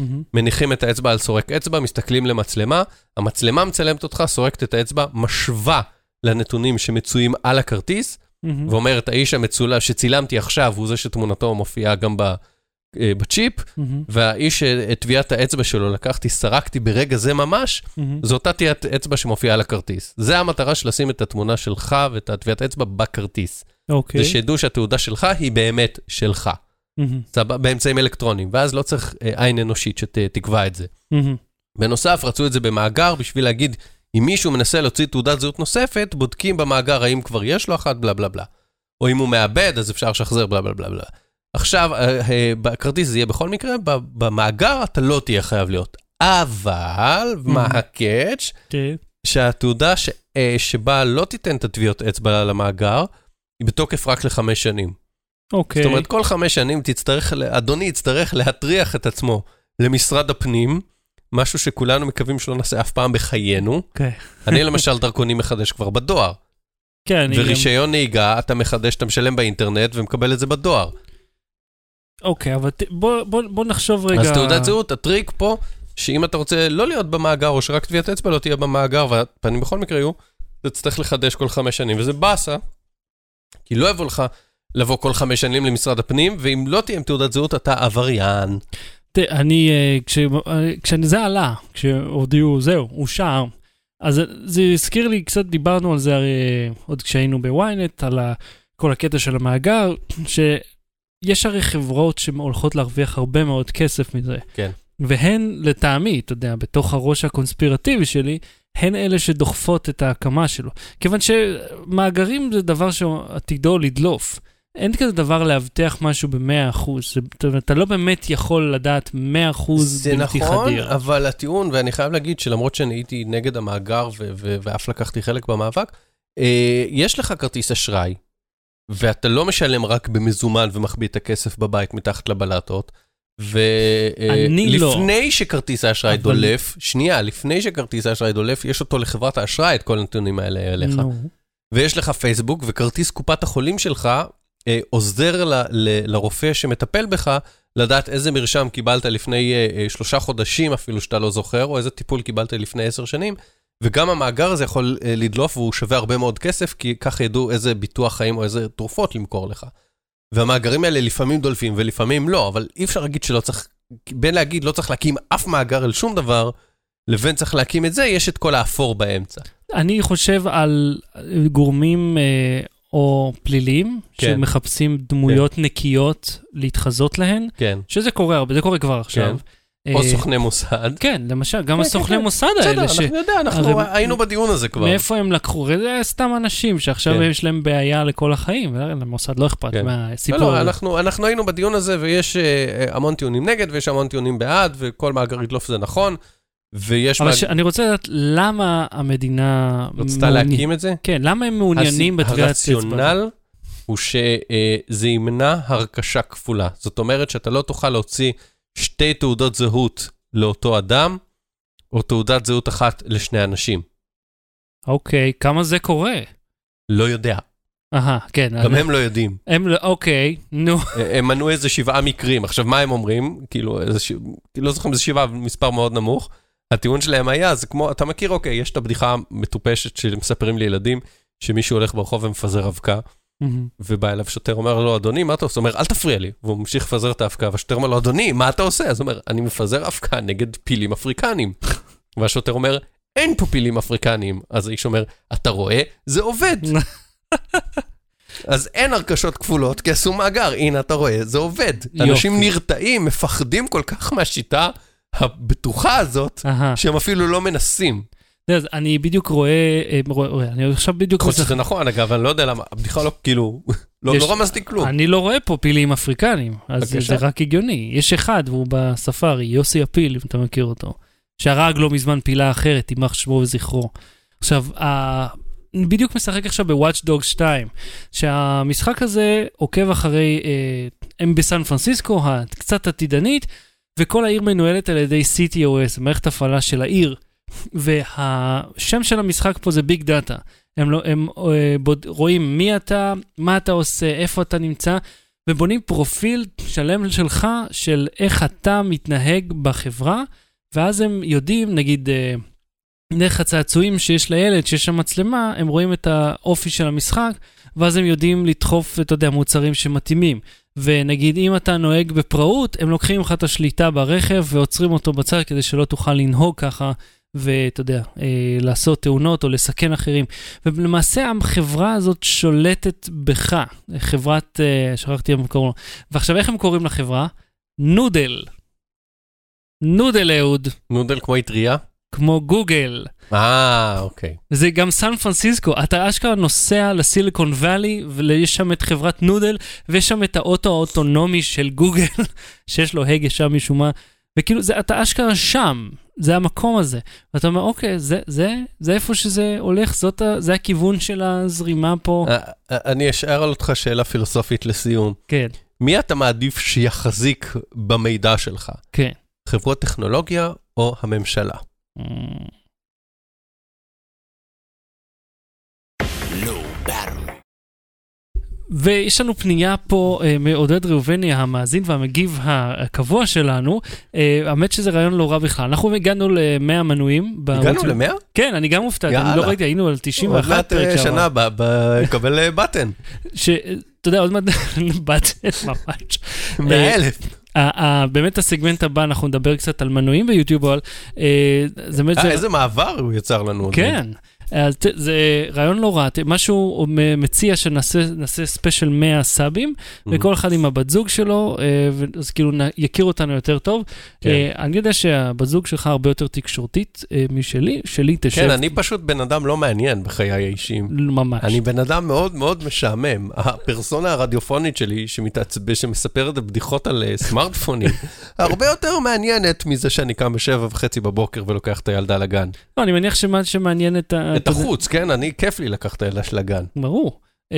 מהמם. מניחים את האצבע על סורק אצבע, מסתכלים למצלמה, המצלמה מצלמת אותך, סורקת את האצבע, משווה לנתונים שמצויים על הכרטיס, מהמם. ואומרת, האיש המצולם שצילמתי עכשיו הוא זה שתמונתו מופיעה גם ב, אה, בצ'יפ, מהמם. והאיש שאת טביעת האצבע שלו לקחתי, סרקתי ברגע זה ממש, מהמם. זו אותה טביעת אצבע שמופיעה על הכרטיס. זה המטרה של לשים את התמונה שלך ואת הטביעת האצבע בכרטיס. אוקיי. זה שידעו שהתעודה שלך היא באמת שלך. מהמם. סבבה? באמצעים אלקטרוניים, ואז לא צריך אה, עין אנושית שתקבע את זה. מהמם. בנוסף, רצו את זה במאגר בשביל להגיד, אם מישהו מנסה להוציא תעודת זהות נוספת, בודקים במאגר האם כבר יש לו אחת, בלה בלה בלה. או אם הוא מאבד, אז אפשר לשחזר, בלה בלה בלה בלה. עכשיו, אה, אה, בכרטיס זה יהיה בכל מקרה, במאגר אתה לא תהיה חייב להיות. אבל, מה הקאץ'? כן. שהתעודה ש, אה, שבה לא תיתן את הטביעות אצבע למאגר, היא בתוקף רק לחמש שנים. אוקיי. זאת אומרת, כל חמש שנים תצטרך, אדוני יצטרך להטריח את עצמו למשרד הפנים, משהו שכולנו מקווים שלא נעשה אף פעם בחיינו. אוקיי. אני למשל דרכונים מחדש כבר בדואר, כן, אני גם... ורישיון נהיגה אתה מחדש, אתה משלם באינטרנט ומקבל את זה בדואר. אוקיי, אבל ת- בוא- בוא בוא נחשוב רגע... אז תעודת זהות, הטריק פה, שאם אתה רוצה לא להיות במאגר, או שרק טביעת אצבע לא תהיה במאגר, והפנים בכל מקרה יהיו, אתה תצטרך לחדש כל חמש שנים, וזה באסה, כי לא יבוא לך לבוא כל חמש שנים למשרד הפנים, ואם לא תהיה עם תעודת זהות, אתה עבריין. תראה, אני, אה, כש- אה, כשזה עלה, כשהודיעו, זהו, אושר, אז זה הזכיר לי, קצת דיברנו על זה הרי עוד כשהיינו בוויינט, על ה- כל הקטע של המאגר, שיש הרי חברות שהולכות להרוויח הרבה מאוד כסף מזה. כן. והן, לטעמי, אתה יודע, בתוך הראש הקונספירטיבי שלי, הן אלה שדוחפות את ההקמה שלו. כיוון שמאגרים זה דבר שעתידו לדלוף. אין כזה דבר לאבטח משהו ב-100%. זה- זאת אומרת, אתה לא באמת יכול לדעת 100% זה בלתי נכון, חדיר. אבל הטיעון, ואני חייב להגיד שלמרות שאני הייתי נגד המאגר ו- ו- ואף לקחתי חלק במאבק, אה, יש לך כרטיס אשראי, ואתה לא משלם רק במזומן ומחביא את הכסף בבית מתחת לבלטות. אני לא. ולפני שכרטיס האשראי אבל- דולף, שנייה, לפני שכרטיס האשראי דולף, יש אותו לחברת האשראי, את כל הנתונים האלה אליך. נו. ויש לך פייסבוק, וכרטיס קופת החולים שלך אה, עוזר ל, ל, לרופא שמטפל בך לדעת איזה מרשם קיבלת לפני אה, אה, שלושה חודשים אפילו שאתה לא זוכר, או איזה טיפול קיבלת לפני עשר שנים, וגם המאגר הזה יכול אה, לדלוף והוא שווה הרבה מאוד כסף, כי ככה ידעו איזה ביטוח חיים או איזה תרופות למכור לך. והמאגרים האלה לפעמים דולפים ולפעמים לא, אבל אי אפשר להגיד שלא צריך, בין להגיד לא צריך להקים אף מאגר על שום דבר, לבין צריך להקים את זה, יש את כל האפור באמצע. אני חושב על גורמים אה, או פליליים, כן. שמחפשים דמויות נקיות להתחזות להן, כן. שזה קורה הרבה, זה קורה כבר עכשיו. או אה, סוכני מוסד. כן, למשל, גם כן, הסוכני כן. מוסד בסדר, האלה, ש... אנחנו יודע, אנחנו היינו בדיון הזה כבר. מאיפה הם לקחו? זה סתם אנשים שעכשיו כן. יש להם בעיה לכל החיים, למוסד לא אכפת כן. מהסיפור. לא, לא. אנחנו, אנחנו היינו בדיון הזה, ויש אה, אה, המון טיעונים נגד, ויש המון טיעונים בעד, וכל מאגר ידלוף זה נכון, ויש... אבל ש... אני רוצה לדעת למה המדינה... רצתה מעוני- להקים את זה? כן, למה הם מעוניינים הס- בטביעת אצבע? הרציונל הוא שזה ימנע הרכשה כפולה. זאת אומרת שאתה לא תוכל להוציא שתי תעודות זהות לאותו אדם, או תעודת זהות אחת לשני אנשים. אוקיי, כמה זה קורה? לא יודע, אהה, כן. גם אני- הם לא יודעים. הם לא, אוקיי, נו. הם מנו איזה שבעה מקרים. עכשיו, מה הם אומרים? כאילו, איזה ש... לא זוכר אם זה שבעה, מספר מאוד נמוך. הטיעון שלהם היה, זה כמו, אתה מכיר, אוקיי, יש את הבדיחה המטופשת שמספרים לילדים, שמישהו הולך ברחוב ומפזר אבקה, ובא אליו שוטר, אומר לו, אדוני, מה אתה עושה? הוא אומר, אל תפריע לי. והוא ממשיך לפזר את האבקה, והשוטר אומר לו, אדוני, מה אתה עושה? אז הוא אומר, אני מפזר אבקה נגד פילים אפריקנים. והשוטר אומר, אין פה פילים אפריקנים. אז האיש אומר, אתה רואה? זה עובד. אז אין הרכשות כפולות, כי עשו מאגר, הנה אתה רואה, זה עובד. יופי. אנשים נרתעים, מפחדים כל כך מהשיטה הבטוחה הזאת, אהה. שהם אפילו לא מנסים. אז אני בדיוק רואה, אה, רואה, רואה, אני עכשיו בדיוק... יכול להיות שזה נכון, אגב, אני לא יודע למה, הבדיחה לא, כאילו, לא יש- לא רמזתי כלום. אני לא רואה פה פילים אפריקנים, אז זה בבקשה. רק הגיוני. יש אחד, והוא בספארי, יוסי הפיל, אם אתה מכיר אותו, שהרג לא מזמן פילה אחרת, יימח שמו וזכרו. עכשיו, ה... אני בדיוק משחק עכשיו בוואץ' דוג 2, שהמשחק הזה עוקב אחרי, אה, הם בסן פרנסיסקו, הקצת עתידנית, וכל העיר מנוהלת על ידי CTOS, מערכת הפעלה של העיר. והשם של המשחק פה זה Big Data. הם, לא, הם אה, בוט, רואים מי אתה, מה אתה עושה, איפה אתה נמצא, ובונים פרופיל שלם שלך, של איך אתה מתנהג בחברה, ואז הם יודעים, נגיד, אה, דרך הצעצועים שיש לילד, שיש שם מצלמה, הם רואים את האופי של המשחק, ואז הם יודעים לדחוף, אתה יודע, מוצרים שמתאימים. ונגיד, אם אתה נוהג בפראות, הם לוקחים לך את השליטה ברכב ועוצרים אותו בצד כדי שלא תוכל לנהוג ככה, ואתה יודע, אה, לעשות תאונות או לסכן אחרים. ולמעשה החברה הזאת שולטת בך, חברת, אה, שכחתי איך קוראים לו. ועכשיו, איך הם קוראים לחברה? נודל. נודל אהוד, נודל כמו אטריה? כמו גוגל. אה, אוקיי. זה גם סן פרנסיסקו, אתה אשכרה נוסע לסיליקון וואלי, ויש שם את חברת נודל, ויש שם את האוטו האוטונומי של גוגל, שיש לו הגה שם משום מה, וכאילו, זה, אתה אשכרה שם, זה המקום הזה. ואתה אומר, אוקיי, זה, זה, זה איפה שזה הולך, זאת, זה הכיוון של הזרימה פה. אה, אה, אני אשאר על אותך שאלה פילוסופית לסיום. כן, מי אתה מעדיף שיחזיק במידע שלך? כן. חברות טכנולוגיה או הממשלה? ויש לנו פנייה פה אה, מעודד ראובני, המאזין והמגיב הקבוע שלנו. אה, האמת שזה רעיון לא רע בכלל. אנחנו הגענו ל-100 מנויים. הגענו של- למאה? כן, אני גם הופתעתי, אני. לא ראיתי, היינו על עוד 91 מעט פרק אה, שעבר. שנה הבאה, קבל אה, בטן. אתה יודע, עוד מעט בת ממש. 100 אלף. באמת הסגמנט הבא, אנחנו נדבר קצת על מנויים ביוטיוב, אבל אה, זה באמת... אה, זה- איזה מעבר הוא יצר לנו. כן. אז זה רעיון לא רע, ת- משהו מ- מציע שנעשה נעשה ספיישל 100 סאבים, מעט. וכל אחד עם הבת זוג שלו, אה, אז כאילו יכיר אותנו יותר טוב. כן. אה, אני יודע שהבת זוג שלך הרבה יותר תקשורתית אה, משלי, שלי תשב כן, אני פשוט בן אדם לא מעניין בחיי האישיים. ממש. אני בן אדם מאוד מאוד משעמם. הפרסונה הרדיופונית שלי, שמתעצבן, שמספרת בדיחות על סמארטפונים, הרבה יותר מעניינת מזה שאני קם בשבע וחצי בבוקר ולוקח את הילדה לגן. לא, אני מניח שמה שמעניין את ה... את החוץ, כן? אני, כיף לי לקחת את הילדה של הגן. ברור. Uh,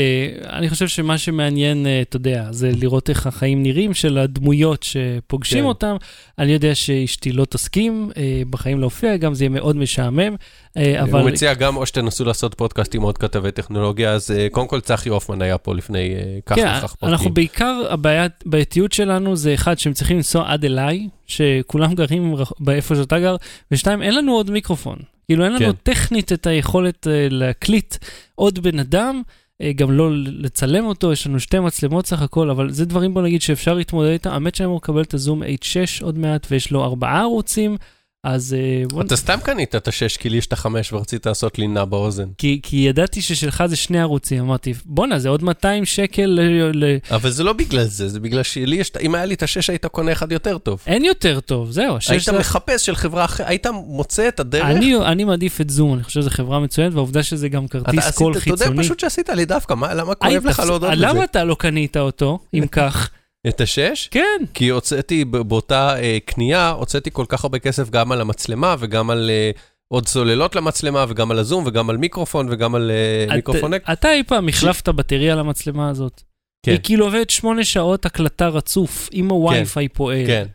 אני חושב שמה שמעניין, uh, אתה יודע, זה לראות איך החיים נראים של הדמויות שפוגשים כן. אותם. אני יודע שאשתי לא תסכים uh, בחיים להופיע, גם זה יהיה מאוד משעמם, אבל... הוא מציע גם או שתנסו לעשות פודקאסט עם עוד כתבי טכנולוגיה, אז אה, קודם כל צחי הופמן היה פה לפני אה, כך כן, וכך אנחנו פרקים. בעיקר, הבעיית- הבעייתיות שלנו זה אחד, שהם צריכים לנסוע עד אליי, שכולם גרים באיפה שאתה גר, ושתיים, אין לנו עוד מיקרופון. כאילו, אין לנו כן. טכנית את היכולת אה, להקליט עוד בן אדם, אה, גם לא לצלם אותו, יש לנו שתי מצלמות סך הכל, אבל זה דברים, בוא נגיד, שאפשר להתמודד איתם. האמת שאני אמור לקבל את הזום H6 עוד מעט, ויש לו ארבעה ערוצים, אז אה. אתה סתם קנית את השש, כי לי יש את החמש ורצית לעשות לינה באוזן. כי, כי ידעתי ששלך זה שני ערוצים, אמרתי, בואנה, זה עוד 200 שקל ל... אבל זה לא בגלל זה, זה בגלל שלי יש, אם היה לי את השש, היית קונה אחד יותר טוב. אין יותר טוב, זהו, השש היית זה... מחפש של חברה אחרת, היית מוצא את הדרך. אני, אני מעדיף את זום, אני חושב שזו חברה מצוינת, והעובדה שזה גם אתה כרטיס קול אתה חיצוני. יודע פשוט שעשית לי דווקא, מה- למה כואב לך להודות למה בזה? אתה לא קנית אותו, אם כך? את השש? כן. כי הוצאתי באותה אה, קנייה, הוצאתי כל כך הרבה כסף גם על המצלמה וגם על אה, עוד סוללות למצלמה וגם על הזום וגם על מיקרופון וגם על אה, את- מיקרופון. אתה אי פעם החלפת בטריה למצלמה הזאת? כן. היא כאילו עובדת שמונה שעות הקלטה רצוף, אם הווי-פיי פועל. כן,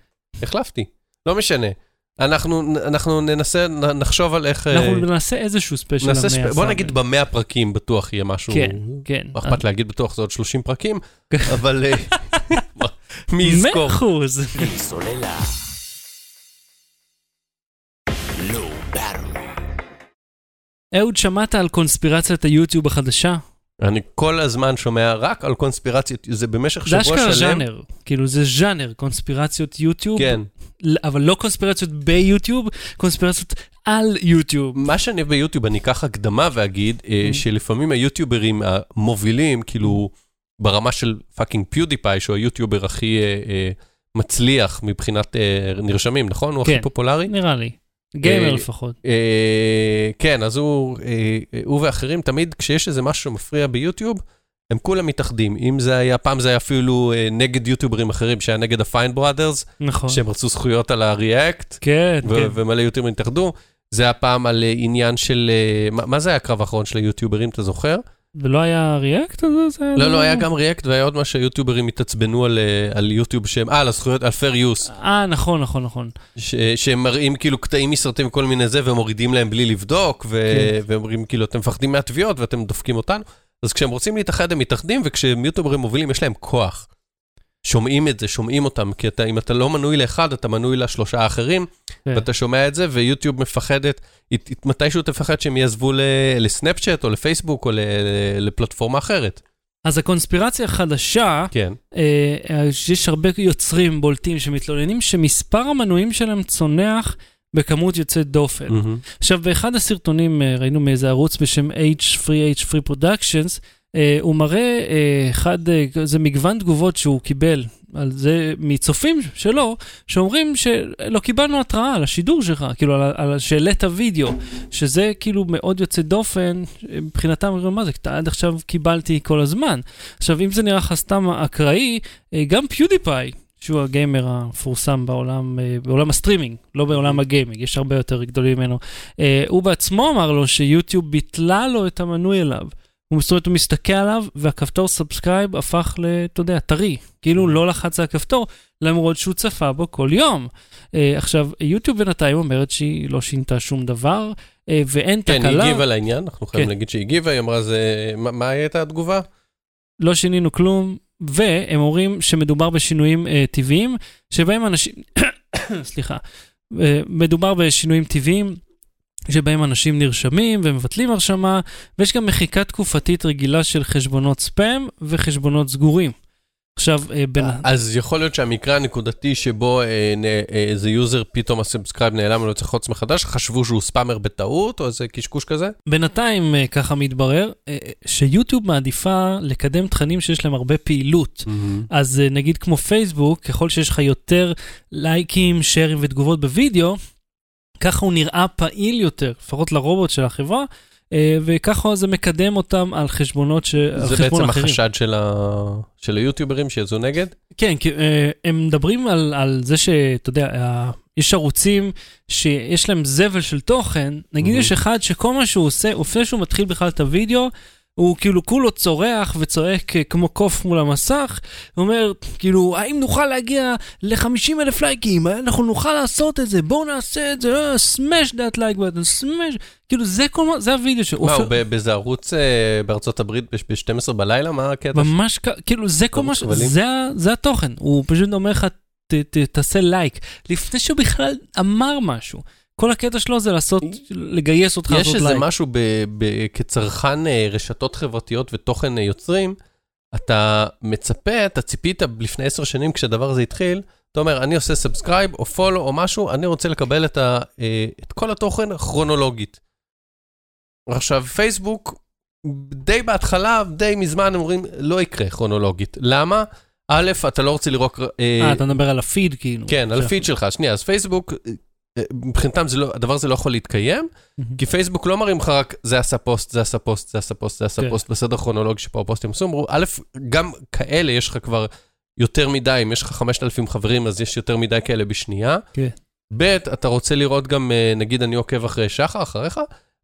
החלפתי. לא משנה. אנחנו, אנחנו ננסה, נחשוב על איך... אה, אנחנו נעשה איזשהו ספיישל למאה ספ... בוא הסאבר. נגיד במאה פרקים בטוח יהיה משהו... כן, כן. מה אכפת להגיד בטוח זה עוד 30 פרקים, אבל אה, מי מאה יזכור? אחוז. סוללה. לואו ברם. אהוד, שמעת על קונספירציית היוטיוב החדשה? אני כל הזמן שומע רק על קונספירציות, זה במשך זה שבוע אשכרה שלם. ז'אנר, כאילו זה ז'אנר, קונספירציות יוטיוב, כן. אבל לא קונספירציות ביוטיוב, קונספירציות על יוטיוב. מה שאני אוהב ביוטיוב, אני אקח הקדמה ואגיד אה, Mm-hmm. שלפעמים היוטיוברים המובילים, כאילו ברמה של fucking PewDiePie, שהוא היוטיובר הכי אה, אה, מצליח מבחינת אה, נרשמים, נכון? הוא הכי כן. פופולרי? נראה לי. גיימר אה, לפחות. אה, כן, אז הוא, אה, אה, הוא ואחרים, תמיד כשיש איזה משהו שמפריע ביוטיוב, הם כולם מתאחדים. אם זה היה, פעם זה היה אפילו אה, נגד יוטיוברים אחרים, שהיה נגד ה Fine Brothers, נכון. שהם רצו זכויות על ה react, כן, ו- כן. ומלא יוטיוברים התאחדו. זה היה פעם על אה, עניין של, אה, מה, מה זה היה הקרב האחרון של היוטיוברים, אתה זוכר? ולא היה ריאקט? זה? לא, לא, היה גם ריאקט והיה עוד מה שהיוטיוברים התעצבנו על, על יוטיוב שהם, אה, על הזכויות, על fair use, אה, נכון, נכון, נכון. ש, שהם מראים כאילו קטעים מסרטים וכל מיני זה, ומורידים להם בלי לבדוק, ו, כן. ואומרים כאילו, אתם מפחדים מהתביעות ואתם דופקים אותנו. אז כשהם רוצים להתאחד הם מתאחדים, וכשהם יוטיוברים מובילים יש להם כוח. שומעים את זה, שומעים אותם, כי אתה, אם אתה לא מנוי לאחד, אתה מנוי לשלושה האחרים, כן. ואתה שומע את זה, ויוטיוב מפחדת, היא- מתישהו תפחד שהם יעזבו לסנאפצ'אט או לפייסבוק או ל- לפלטפורמה אחרת. אז הקונספירציה החדשה, כן. אה, שיש הרבה יוצרים בולטים שמתלוננים שמספר המנויים שלהם צונח בכמות יוצאת דופן. מהמם. עכשיו, באחד הסרטונים אה, ראינו מאיזה ערוץ בשם H3, H3 Productions, אה, הוא מראה אה, אחד, זה מגוון תגובות שהוא קיבל על זה מצופים שלו, שאומרים שלא קיבלנו התראה על השידור שלך, כאילו על, על שהעלית וידאו, שזה כאילו מאוד יוצא דופן, מבחינתם, מה זה, אתה עד עכשיו קיבלתי כל הזמן. עכשיו, אם זה נראה לך סתם אקראי, גם PewDiePie, שהוא הגיימר המפורסם בעולם, אה, בעולם הסטרימינג, לא בעולם הגיימינג, יש הרבה יותר גדולים ממנו. אה, הוא בעצמו אמר לו שיוטיוב ביטלה לו את המנוי אליו. הוא, זאת אומרת, הוא מסתכל עליו, והכפתור subscribe הפך ל... אתה יודע, טרי. כאילו לא לחץ על הכפתור, למרות שהוא צפה בו כל יום. אה, עכשיו, יוטיוב בינתיים אומרת שהיא לא שינתה שום דבר, אה, ואין כן, היא תקלה. הגיבה לעניין, אנחנו חייבים כן. להגיד שהיא הגיבה, היא אמרה זה, מה- מה הייתה התגובה? לא שינינו כלום, והם אומרים שמדובר בשינויים אה, טבעיים, שבהם אנשים, סליחה, אה, מדובר בשינויים טבעיים, שבהם אנשים נרשמים ומבטלים הרשמה, ויש גם מחיקה תקופתית רגילה של חשבונות ספאם וחשבונות סגורים. עכשיו, אה, בין... אז יכול להיות שהמקרה הנקודתי שבו אה, אה, איזה user פתאום ה subscribe נעלם ולא צריך ללחוץ מחדש, חשבו שהוא ספאמר בטעות או איזה קשקוש כזה? בינתיים ככה מתברר שיוטיוב מעדיפה לקדם תכנים שיש להם הרבה פעילות. אז אה, נגיד כמו פייסבוק, ככל שיש לך יותר לייקים, shares ותגובות בווידאו, ככה הוא נראה פעיל יותר, לפחות לרובוט של החברה, וככה זה מקדם אותם על חשבונות ש... על זה חשבון בעצם אחרים. החשד של ה- של היוטיוברים שיצאו נגד? כן, כי אה, הם מדברים על, על זה שאתה יודע, אה, יש ערוצים שיש להם זבל של תוכן, נגיד מהמם. יש אחד שכל מה שהוא עושה, לפני שהוא מתחיל בכלל את הוידאו, הוא כאילו כולו צורח וצועק אה, כמו קוף מול המסך, הוא אומר, כאילו, האם נוכל להגיע ל-50 אלף לייקים? אנחנו נוכל לעשות את זה, בואו נעשה את זה, אה, סמש דאט לייק בטן, סמש, כאילו זה כל מה, זה הוידאו שהוא מה, הוא באיזה ערוץ אה, בארצות הברית ב-12 בלילה? מה הקטע? ממש כ... כאילו זה כל מה ש... זה, התוכן, הוא פשוט אומר לך, תעשה לייק, לפני שהוא בכלל אמר משהו. כל הקטע שלו זה לעשות, לגייס אותך יש לעשות איזה לייק. משהו ב- ב- כצרכן אה, רשתות חברתיות ותוכן אה, יוצרים, אתה מצפה, אתה ציפית לפני עשר שנים כשהדבר הזה התחיל, אתה אומר, אני עושה subscribe או follow או משהו, אני רוצה לקבל את, ה, אה, את כל התוכן כרונולוגית. עכשיו, פייסבוק, די בהתחלה, די מזמן, הם אומרים, לא יקרה כרונולוגית. למה? א', אתה לא רוצה לראות... אה, אתה מדבר על הפיד כאילו. כן, על הפיד שלך. שנייה, אז פייסבוק, מבחינתם לא, הדבר הזה לא יכול להתקיים, כי פייסבוק לא מראים לך רק זה עשה פוסט, זה עשה פוסט, זה עשה פוסט, זה עשה כן. פוסט, בסדר כרונולוגי שפה הפוסטים עשו, אמרו, א', גם כאלה יש לך כבר יותר מדי, אם יש לך 5,000 חברים, אז יש יותר מדי כאלה בשנייה. כן. ב', אתה רוצה לראות גם, אה, נגיד אני עוקב אחרי שחר, אחריך,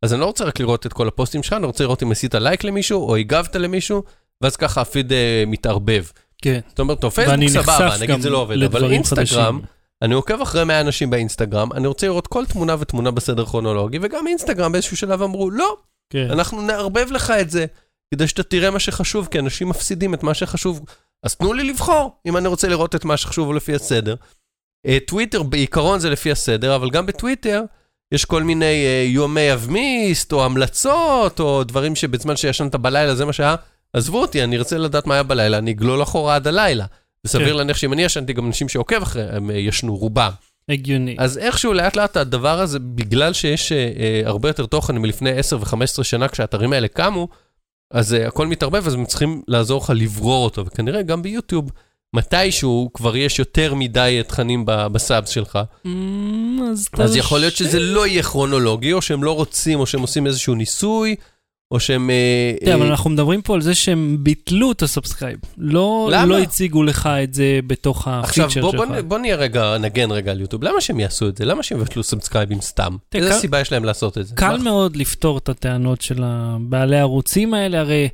אז אני לא רוצה רק לראות את כל הפוסטים שלך, אני רוצה לראות אם עשית לייק למישהו, או הגבת למישהו, ואז ככה הפיד אה, מתערבב. כן. זאת אומרת, טוב, פייסבוק סבבה, נגיד זה לא עובד, אבל אינסטגרם, אני עוקב אחרי 100 אנשים באינסטגרם, אני רוצה לראות כל תמונה ותמונה בסדר כרונולוגי, וגם אינסטגרם באיזשהו שלב אמרו, לא, כן. אנחנו נערבב לך את זה, כדי שאתה תראה מה שחשוב, כי אנשים מפסידים את מה שחשוב. אז תנו לי לבחור, אם אני רוצה לראות את מה שחשוב לפי הסדר. אה, טוויטר בעיקרון זה לפי הסדר, אבל גם בטוויטר יש כל מיני uh, have missed, או המלצות, או דברים שבזמן שישנת בלילה זה מה שהיה. עזבו אותי, אני ארצה לדעת מה היה בלילה, אני אגלול אחורה עד הלילה. וסביר כן. להניח שאם אני ישנתי, גם אנשים שעוקב אחרי, הם uh, ישנו, רובם. הגיוני. אז איכשהו לאט לאט הדבר הזה, בגלל שיש uh, uh, הרבה יותר תוכן מלפני 10 ו-15 שנה כשהאתרים האלה קמו, אז uh, הכל מתערבב, אז הם צריכים לעזור לך לברור אותו, וכנראה גם ביוטיוב. מתישהו כבר יש יותר מדי תכנים בסאבס שלך. מממ, אז, אז יכול להיות שזה לא יהיה כרונולוגי, או שהם לא רוצים, או שהם עושים איזשהו ניסוי, או שהם... אה, תראה, אבל אה, אנחנו מדברים פה על זה שהם ביטלו את ה subscribe. לא, למה? לא הציגו לך את זה בתוך הפיצ'ר שלך. עכשיו, בוא, בוא נהיה רגע, נגן רגע על יוטיוב. למה שהם יעשו את זה? למה שהם יבטלו סאבסקרייבים סתם? איזה סיבה יש להם לעשות את זה? קל מאוד לפתור את הטענות של הבעלי הערוצים האלה, הרי...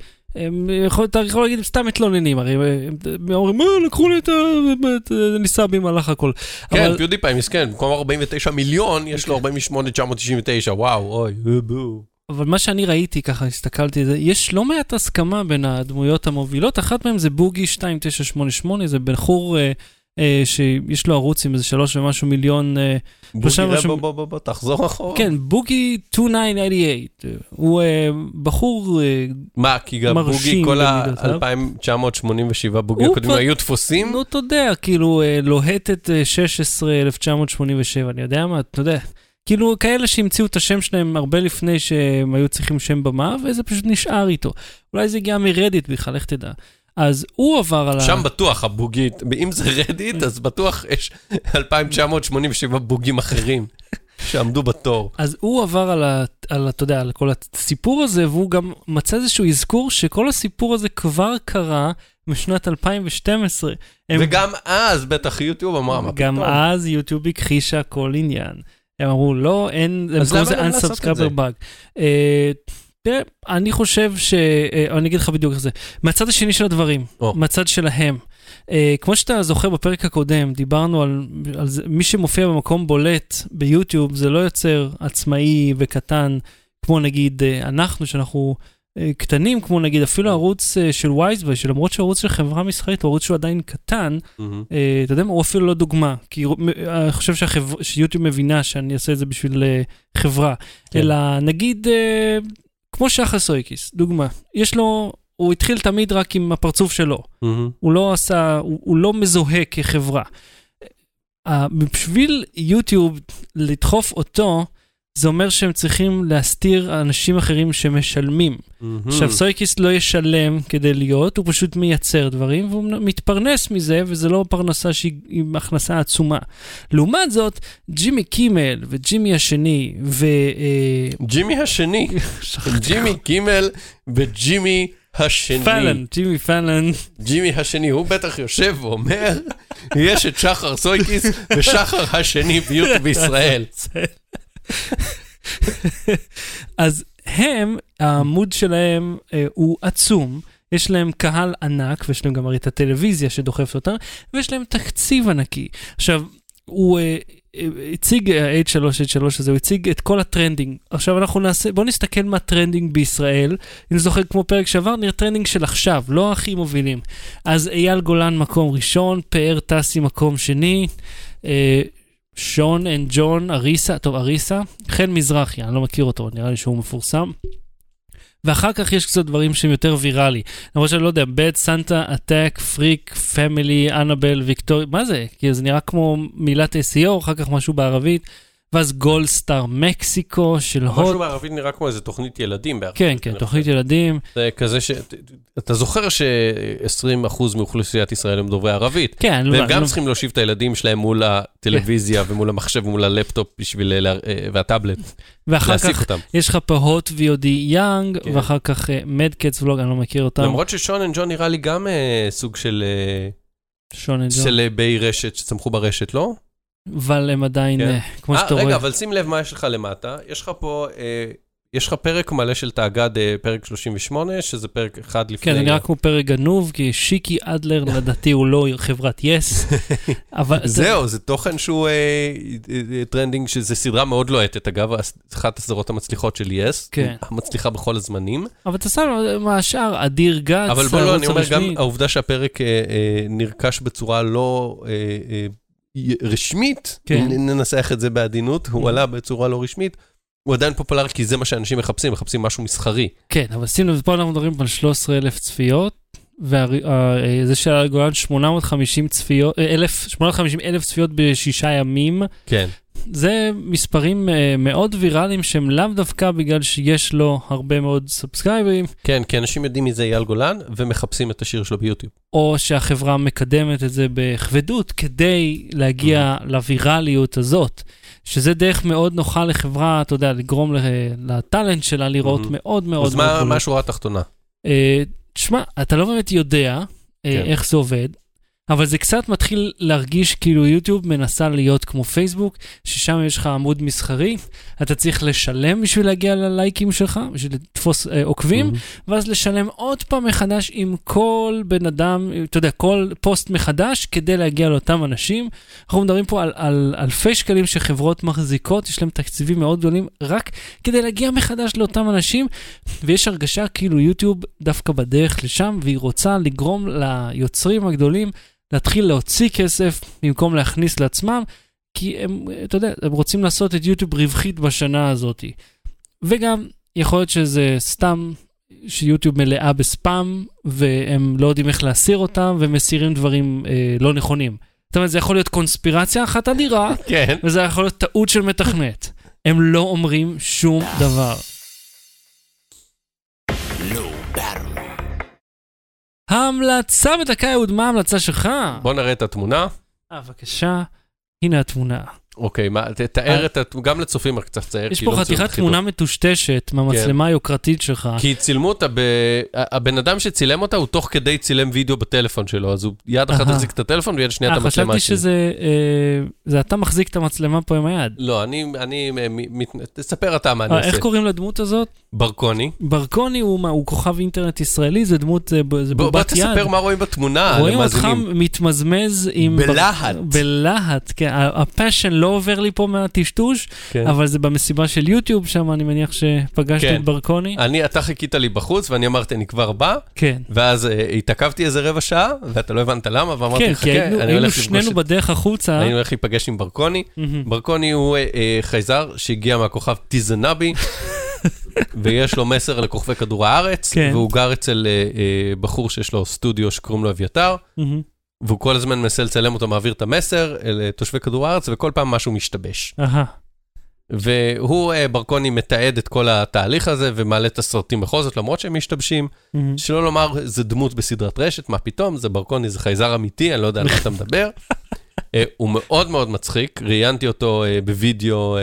אתה יכול להגיד, סתם מתלוננים, הרי הם אומרים, מה, לקחו לי את הניסה במהלך הכל. כן, פיודיפיי מסכן, במקום 49 מיליון, יש לו 48, 999, וואו, אוי, בואו. אבל מה שאני ראיתי, ככה הסתכלתי, זה, יש לא מעט הסכמה בין הדמויות המובילות, אחת מהן זה בוגי 2988, זה בחור אה, אה, שיש לו ערוץ עם איזה שלוש ומשהו מיליון... אה, בוגי, משהו... בוא, בוא, בוא, בוא, תחזור אחורה. כן, בוגי 2988, הוא אה, בחור אה, מה, כי גם בוגי, כל ה-2987 בוגי הקודמים היו דפוסים? נו, אתה יודע, כאילו, אה, לוהטת 16, 1987, אני יודע מה, אתה יודע. כאילו כאלה שהמציאו את השם שלהם הרבה לפני שהם היו צריכים שם במה, וזה פשוט נשאר איתו. אולי זה הגיע מרדיט בכלל, איך תדע. אז הוא עבר על ה... שם בטוח הבוגית, אם זה רדיט, אז בטוח יש 2,987 בוגים אחרים שעמדו בתור. אז הוא עבר על, ה... על, אתה יודע, על כל הסיפור הזה, והוא גם מצא איזשהו אזכור שכל הסיפור הזה כבר קרה בשנת 2012. הם... וגם אז בטח יוטיוב אמרה, מה פתאום? גם אז יוטיוב הכחישה כל עניין. הם אמרו, לא, אין, אז למה להם לעשות את זה? Uh, תראה, אני חושב ש... אה, אני אגיד לך בדיוק איך זה. מהצד השני של הדברים, oh. מהצד שלהם. Uh, כמו שאתה זוכר בפרק הקודם, דיברנו על, על זה, מי שמופיע במקום בולט ביוטיוב, זה לא יוצר עצמאי וקטן, כמו נגיד אנחנו, שאנחנו קטנים, כמו נגיד אפילו ערוץ uh, של וייזווי, שלמרות שהוא ערוץ של חברה מסחרית, הוא ערוץ שהוא עדיין קטן, mm-hmm. uh, אתה יודע מה, הוא אפילו לא דוגמה. כי אני חושב שהחבר... שיוטיוב מבינה שאני אעשה את זה בשביל חברה. כן. אלא נגיד... כמו שחר סויקיס, דוגמה. יש לו, הוא התחיל תמיד רק עם הפרצוף שלו. Mm-hmm. הוא לא עשה, הוא, הוא לא מזוהה כחברה. בשביל יוטיוב לדחוף אותו, זה אומר שהם צריכים להסתיר אנשים אחרים שמשלמים. עכשיו, סויקיס לא ישלם כדי להיות, הוא פשוט מייצר דברים, והוא מתפרנס מזה, וזה לא פרנסה שהיא עם הכנסה עצומה. לעומת זאת, ג'ימי קימל וג'ימי השני, ו... אה, ג'ימי השני, ג'ימי קימל וג'ימי השני. פאלן, ג'ימי פאלן. ג'ימי השני, הוא בטח יושב ואומר, יש את שחר סויקיס ושחר השני ביוטיוב בישראל. אז הם, העמוד שלהם אה, הוא עצום. יש להם קהל ענק, ויש להם גם הרי את הטלוויזיה שדוחפת אותם, ויש להם תקציב ענקי. עכשיו, הוא אה, אה, הציג, ה-H3, H3 הזה, הוא הציג את כל ה trending. עכשיו אנחנו נעשה, בואו נסתכל מה trending בישראל. אם זוכר כמו פרק שעבר, נראה trending של עכשיו, לא הכי מובילים. אז אייל גולן מקום ראשון, פאר טסי מקום שני, אה, שון and ג'ון אריסה, טוב אריסה, חן מזרחי, אני לא מכיר אותו, נראה לי שהוא מפורסם. ואחר כך יש קצת דברים שהם יותר ויראלי. למרות שאני לא יודע, Bad Santa, Attack, Freak, Family, Annabelle, Victoria, מה זה? כי זה נראה כמו מילת SEO, אחר כך משהו בערבית. ואז גולדסטאר מקסיקו של הוט. משהו בערבית נראה כמו איזה תוכנית ילדים בערבית. כן, כן, תוכנית ילדים. זה כזה ש... אתה זוכר ש-20% מאוכלוסיית ישראל הם דוברי ערבית. כן, לא- והם גם לא- צריכים להושיב את הילדים שלהם מול הטלוויזיה ומול המחשב ומול הלפטופ בשביל... אה, והטאבלט. ואחר כך. יש לך פה הוט VOD Young, כן. ואחר כך מדקץ ולוג, אני לא מכיר אותם. למרות ששון and ג'ון נראה לי גם אה, סוג של אה, שון and ג'ון. סלבי רשת שצמחו ברשת, לא? אבל הם עדיין, כן. אה, כמו אה, שאתה רגע, רואה. אבל שים לב מה יש לך למטה. יש לך פה... אה, יש לך פרק מלא של תאג"ד, אה, פרק 38, שזה פרק אחד לפני... כן, זה נראה כמו פרק גנוב, כי שיקי אדלר, לדעתי הוא לא חברת יס. אבל זהו, זה תוכן שהוא אה, אה, trending, שזה סדרה מאוד לוהטת, אגב, אחת הסדרות המצליחות של יס, כן. המצליחה בכל הזמנים. אבל אתה שם מה השאר, אדיר גץ, אבל בוא לא, אני אומר, גם. העובדה שהפרק אה, אה, נרכש בצורה לא אה, אה, רשמית, כן. אם ננסח את זה בעדינות, הוא עלה בצורה לא רשמית, הוא עדיין פופולרי כי זה מה שאנשים מחפשים, מחפשים משהו מסחרי. כן, אבל שים לב, פה אנחנו מדברים על 13 אלף צפיות, וזה של גולן 850 צפיות, אה, אלף, 850 אלף צפיות בשישה ימים. כן. זה מספרים אה, מאוד ויראליים שהם לאו דווקא בגלל שיש לו הרבה מאוד סאבסקרייברים, כן, כי אנשים יודעים מי זה אייל גולן, ומחפשים את השיר שלו ביוטיוב. או שהחברה מקדמת את זה בכבדות כדי להגיע לווירליות הזאת. שזה דרך מאוד נוחה לחברה, אתה יודע, לגרום לטאלנט שלה לראות Mhm. מאוד מאוד אז. מה השורה התחתונה? תשמע, אתה לא באמת יודע אה, כן. איך זה עובד, אבל זה קצת מתחיל להרגיש כאילו יוטיוב מנסה להיות כמו פייסבוק, ששם יש לך עמוד מסחרי, אתה צריך לשלם בשביל להגיע ללייקים שלך, בשביל לתפוס אה, עוקבים, ואז לשלם עוד פעם מחדש עם כל בן אדם, אתה יודע, כל פוסט מחדש כדי להגיע לאותם אנשים. אנחנו מדברים פה על, על אלפי שקלים שחברות מחזיקות, יש להם תקציבים מאוד גדולים, רק כדי להגיע מחדש לאותם אנשים, ויש הרגשה כאילו יוטיוב דווקא בדרך לשם, והיא רוצה לגרום ליוצרים הגדולים להתחיל להוציא כסף במקום להכניס לעצמם, כי הם, אתה יודע, הם רוצים לעשות את יוטיוב רווחית בשנה הזאת. וגם, יכול להיות שזה סתם שיוטיוב מלאה בספאם, והם לא יודעים איך להסיר אותם, ומסירים דברים אה, לא נכונים. זאת אומרת, זה יכול להיות קונספירציה אחת אדירה, כן. וזה יכול להיות טעות של מתכנת. הם לא אומרים שום דבר. ההמלצה בדקה אהוד, מה ההמלצה שלך? בוא נראה את התמונה. אה, בבקשה, הנה התמונה. אוקיי, מה, תאר את, הת- גם לצופים רק קצת צייר. יש פה לא מצוין חתיכת. תמונה מטושטשת מהמצלמה היוקרתית שלך. כי צילמו אותה. הבן אדם שצילם אותה הוא תוך כדי צילם וידאו בטלפון שלו, אז הוא יד אחת. החזיק את הטלפון ויד שנייה את אה, המצלמה חשבתי שלי. שזה, אה, זה אתה מחזיק את המצלמה פה עם היד. לא, אני, אני, תספר אתה מה אני אה, עושה. איך קוראים לדמות הזאת? ברקוני. ברקוני הוא מה, הוא כוכב אינטרנט ישראלי, זה דמות, זה ב- זה בוא, יד. תספר מה רואים בתמונה, רואים אותך. מתמזמז עם... בלהט. בלהט, כן. הפאשן לא עובר לי פה מהטשטוש, כן. אבל זה במסיבה של יוטיוב, שם אני מניח שפגשתי כן. את ברקוני. אני, אתה חיכית לי בחוץ, ואני אמרתי, אני כבר בא, כן. ואז אה, התעכבתי איזה רבע שעה, ואתה לא הבנת למה, ואמרתי, כן, חכה, כי היינו אני היינו הולך לפגוש שנינו. בדרך החוצה. אני הולך להיפגש עם ברקוני. מהמם. ברקוני הוא אה, אה, חייזר שהגיע מהכוכב טיזנבי, ויש לו מסר לכוכבי כדור הארץ, כן. והוא גר אצל אה, אה, בחור שיש לו סטודיו שקוראים לו אביתר, מהמם. והוא כל הזמן מנסה לצלם אותו, מעביר את המסר אה, תושבי כדור הארץ, וכל פעם משהו משתבש. אהה. והוא, אה, ברקוני, מתעד את כל התהליך הזה, ומעלה את הסרטים בכל זאת, למרות שהם משתבשים. מהמם. שלא לומר, זה דמות בסדרת רשת, מה פתאום, זה ברקוני, זה חייזר אמיתי, אני לא יודע על מה אתה מדבר. אה, הוא מאוד מאוד מצחיק, ראיינתי אותו אה, בווידאו, אה,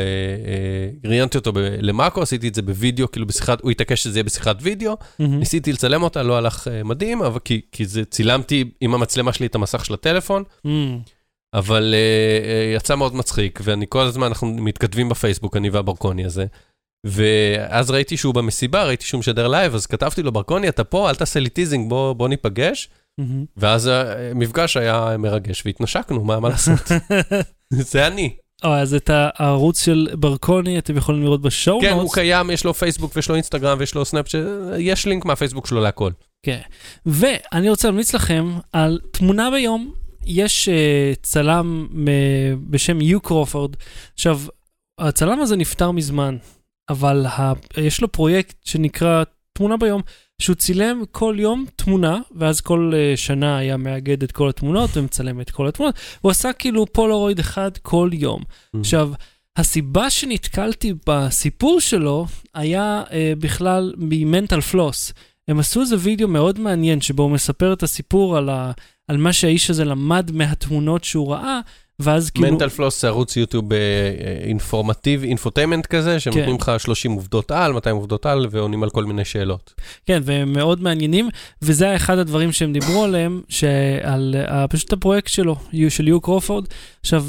ראיינתי אותו למאקו, עשיתי את זה בווידאו, כאילו בשיחת, הוא התעקש שזה יהיה בשיחת וידאו. ניסיתי לצלם אותה, לא הלך מדהים, אבל כי, כי זה, צילמתי עם המצלמה שלי את המסך של הטלפון. אבל יצא מאוד מצחיק, ואני כל הזמן, אנחנו מתכתבים בפייסבוק, אני והברקוני הזה. ואז ראיתי שהוא במסיבה, ראיתי שהוא משדר live, אז כתבתי לו, ברקוני, אתה פה, אל תעשה לי teasing, בוא, בוא ניפגש. מהמם. ואז המפגש היה מרגש, והתנשקנו, מה, לעשות? זה אני. אה, אז את הערוץ של ברקוני אתם יכולים לראות ב show כן, הוא notes. קיים, יש לו פייסבוק ויש לו אינסטגרם ויש לו סנאפ, יש לינק מהפייסבוק שלו להכל. כן. ואני רוצה להמליץ לכם על תמונה ביום. יש אה, צלם אה, בשם יו קרופורד. עכשיו, הצלם הזה נפטר מזמן, אבל ה... יש לו פרויקט שנקרא תמונה ביום, שהוא צילם כל יום תמונה, ואז כל אה, שנה היה מאגד את כל התמונות ומצלם את כל התמונות, הוא עשה כאילו פולרויד אחד כל יום. אממ. עכשיו, הסיבה שנתקלתי בסיפור שלו היה אה, בכלל מ Mental Floss. הם עשו איזה וידאו מאוד מעניין שבו הוא מספר את הסיפור על, ה, על מה שהאיש הזה למד מהתמונות שהוא ראה, ואז כאילו... Mental Floss זה ערוץ יוטיוב אה, אה, אינפורמטיבי, אינפוטיימנט כזה, שנותנים לך 30 עובדות על, 200 עובדות על, ועונים על כל מיני שאלות. כן, והם מאוד מעניינים, וזה אחד הדברים שהם דיברו עליהם, שעל uh, פשוט הפרויקט שלו, של יו קרופורד. עכשיו,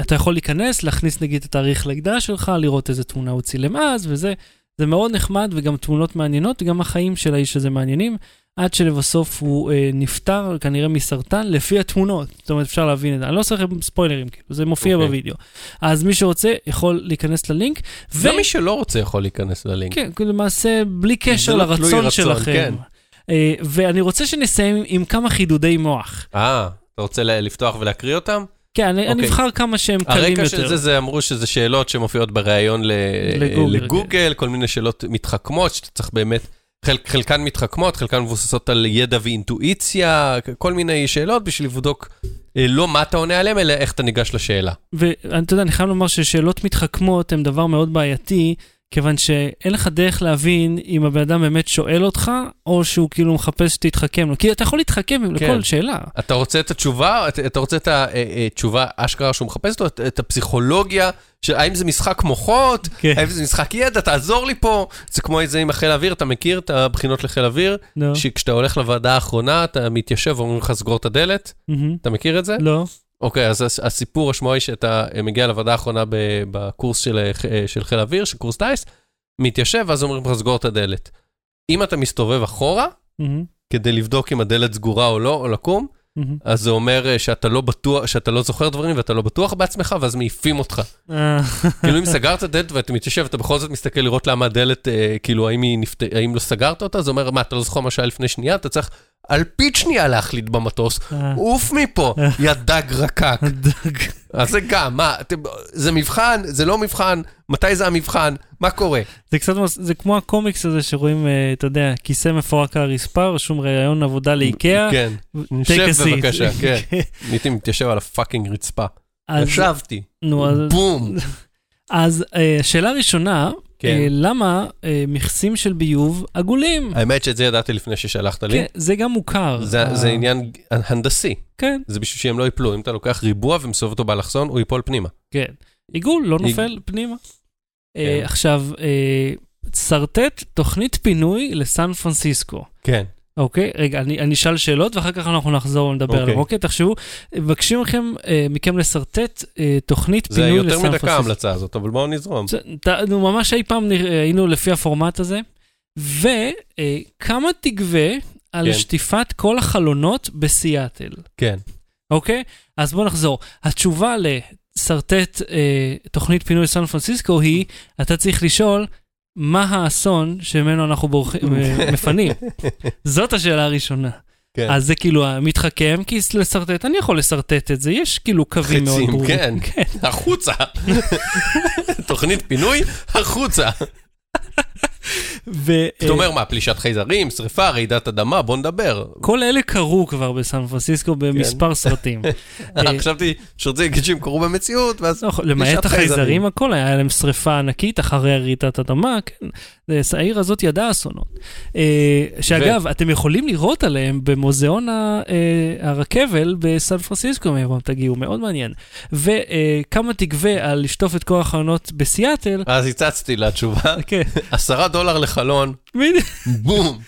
אתה יכול להיכנס, להכניס נגיד את התאריך לידה שלך, לראות איזה תמונה הוא צילם אז, וזה זה מאוד נחמד, וגם תמונות מעניינות, וגם החיים של האיש הזה מעניינים. עד שלבסוף הוא אה, נפטר כנראה מסרטן לפי התמונות. זאת אומרת, אפשר להבין את זה. אני לא עושה לכם ספוילרים, כאילו, זה מופיע okay. אוקיי. בווידאו. אז מי שרוצה יכול להיכנס ללינק. ו... גם מי שלא רוצה יכול להיכנס ללינק. כן, למעשה, בלי קשר לא לרצון רצון, שלכם. כן. אה, ואני רוצה שנסיים עם כמה חידודי מוח. אה, אתה רוצה לפתוח ולהקריא אותם? כן, אני, okay. אני אבחר כמה שהם קלים יותר. הרקע של זה, זה אמרו שזה שאלות שמופיעות בריאיון לגוגל, לגוגל כן. כל מיני שאלות מתחכמות, שאתה צריך באמת... חל, חלקן מתחכמות, חלקן מבוססות על ידע ואינטואיציה, כל מיני שאלות בשביל לבדוק אה, לא מה אתה עונה עליהן, אלא איך אתה ניגש לשאלה. ואתה יודע, אני חייב לומר ששאלות מתחכמות הן דבר מאוד בעייתי, כיוון שאין לך דרך להבין אם הבן אדם באמת שואל אותך, או שהוא כאילו מחפש שתתחכם לו. כי אתה יכול להתחכם כן. לכל שאלה. אתה רוצה את התשובה, אתה רוצה את התשובה אשכרה שהוא מחפש לו, את הפסיכולוגיה, של האם זה משחק מוחות, כן. האם זה משחק ידע, תעזור לי פה. זה כמו איזה עם החיל האוויר, אתה מכיר את הבחינות לחיל האוויר? לא. שכשאתה הולך לוועדה האחרונה, אתה מתיישב ואומרים לך סגור את הדלת? Mm-hmm. אתה מכיר את זה? לא. אוקיי, אז הסיפור, השמוע היא שאתה מגיע לוועדה האחרונה בקורס של, של חיל האוויר, של קורס טייס, מתיישב, ואז אומרים לך, סגור את הדלת. אם אתה מסתובב אחורה, mm-hmm. כדי לבדוק אם הדלת סגורה או לא, או לקום, mm-hmm. אז זה אומר אה, שאתה לא בטוח, שאתה לא זוכר דברים ואתה לא בטוח בעצמך, ואז מעיפים אותך. אה. כאילו אם סגרת דלת ואתה מתיישב, אתה בכל זאת מסתכל לראות למה הדלת, אה, כאילו האם, נפת... האם לא סגרת אותה, זה אומר, מה, אתה לא זוכר מה שהיה לפני שנייה, אתה צריך אלפית שנייה להחליט במטוס, עוף מפה, יא דג רקק. אז זה גם, מה, זה מבחן, זה לא מבחן, מתי זה המבחן, מה קורה? זה קצת, זה כמו הקומיקס הזה שרואים, אה, אתה יודע, כיסא מפורק על הרצפה, רשום ראיון עבודה לאיקאה. כן, שב בבקשה, כן. הייתי מתיישב על הפאקינג רצפה. ישבתי, בום. אז אה, שאלה ראשונה, כן. אה, למה אה, מכסים של ביוב עגולים? האמת שאת זה ידעתי לפני ששלחת לי. כן, זה גם מוכר. זה, ה... זה עניין הנדסי. כן. זה בשביל שהם לא ייפלו. אם אתה לוקח ריבוע ומסובב אותו באלכסון, הוא ייפול פנימה. כן. עיגול לא נופל עיג... פנימה. כן. אה, עכשיו, אה, שרטט תוכנית פינוי לסן פרנסיסקו. כן. אוקיי, רגע, אני, אני אשאל שאלות ואחר כך אנחנו נחזור ונדבר עליהם. אוקיי, תחשבו, מבקשים מכם, אה, מכם לשרטט אה, תוכנית פינוי לסן פרנסיסקו. זה יותר מדקה ההמלצה הזאת, אבל בואו נזרום. נו, ממש אי פעם היינו לפי הפורמט הזה. וכמה אה, תגבה על כן. שטיפת כל החלונות בסיאטל? כן. אוקיי? אז בואו נחזור. התשובה לשרטט תוכנית פינוי לסן פרנסיסקו היא, אתה צריך לשאול, מה האסון שממנו אנחנו בורחים, מפנים? זאת השאלה הראשונה. כן. אז זה כאילו מתחכם, כי לשרטט, אני יכול לשרטט את זה, יש כאילו קווים מאוד ברורים. כן, כן. החוצה. תוכנית פינוי, החוצה. ו... אתה אומר מה, פלישת חייזרים, שריפה, רעידת אדמה, בוא נדבר. כל אלה קרו כבר בסן פרנסיסקו במספר כן. סרטים. אה, חשבתי שרוצה להגיד שהם קרו במציאות, ואז לא, למעט החייזרים הכל, היה להם שריפה ענקית אחרי רעידת אדמה, כן. העיר הזאת ידעה אסונות. אה, שאגב, אתם יכולים לראות עליהם במוזיאון אה, הרכבל בסן פרנסיסקו, מאיפה תגיעו, מאוד מעניין. וכמה תגבה על לשטוף את כל החלונות בסיאטל. אז הצצתי לתשובה. כן. עשרה דולר לחלון, בום.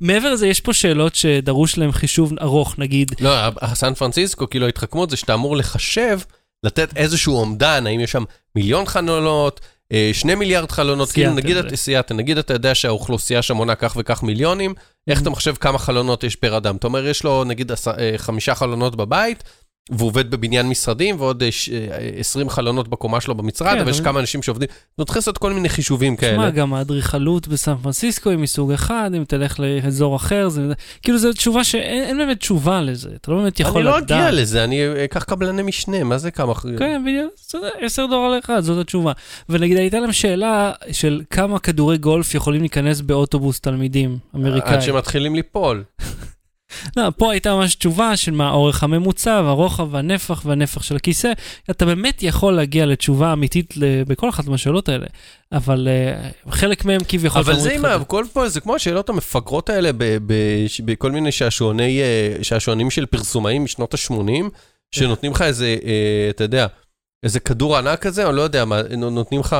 מעבר לזה, יש פה שאלות שדרוש להם חישוב ארוך, נגיד. לא, הסן פרנסיסקו, כאילו ההתחכמות זה שאתה אמור לחשב, לתת איזשהו אומדן, האם יש שם מיליון חלונות, אה, שני מיליארד חלונות, כאילו נגיד, סיאטל, נגיד אתה יודע שהאוכלוסייה שם מונה כך וכך מיליונים, איך אתה מחשב כמה חלונות יש פר אדם? אתה אומר, יש לו נגיד אה, חמישה חלונות בבית, והוא עובד בבניין משרדים, ועוד אה, ש- אה, 20 חלונות בקומה שלו במשרד, כן, אבל יש כמה אנשים שעובדים. אומרת, צריך לעשות כל מיני חישובים תשמע, כאלה. גם האדריכלות בסן פרנסיסקו היא מסוג אחד, אם תלך לאזור אחר, זה כאילו זו תשובה שאין אין באמת תשובה לזה, אתה לא באמת יכול אני לא לדעת. אגיע לזה, אני אה, אקח קבלני משנה, מה זה כמה... כן, בדיוק, בסדר, 10 דולר לאחד, זאת התשובה. ונגיד הייתה להם שאלה של כמה כדורי גולף יכולים להיכנס באוטובוס תלמידים אמריקאי. עד שמתחילים ליפול. לא, פה הייתה ממש תשובה של מה האורך הממוצע והרוחב והנפח והנפח של הכיסא. אתה באמת יכול להגיע לתשובה אמיתית בכל אחת מהשאלות האלה, אבל uh, חלק מהם כביכול... אבל זה עם. הכל פה, זה כמו השאלות המפגרות האלה בכל מיני שעשועוני, אה, שעשועונים של פרסומאים משנות ה-80, שנותנים לך איזה, אה, אתה יודע, איזה כדור ענק כזה, או לא יודע מה, נו- נותנים לך...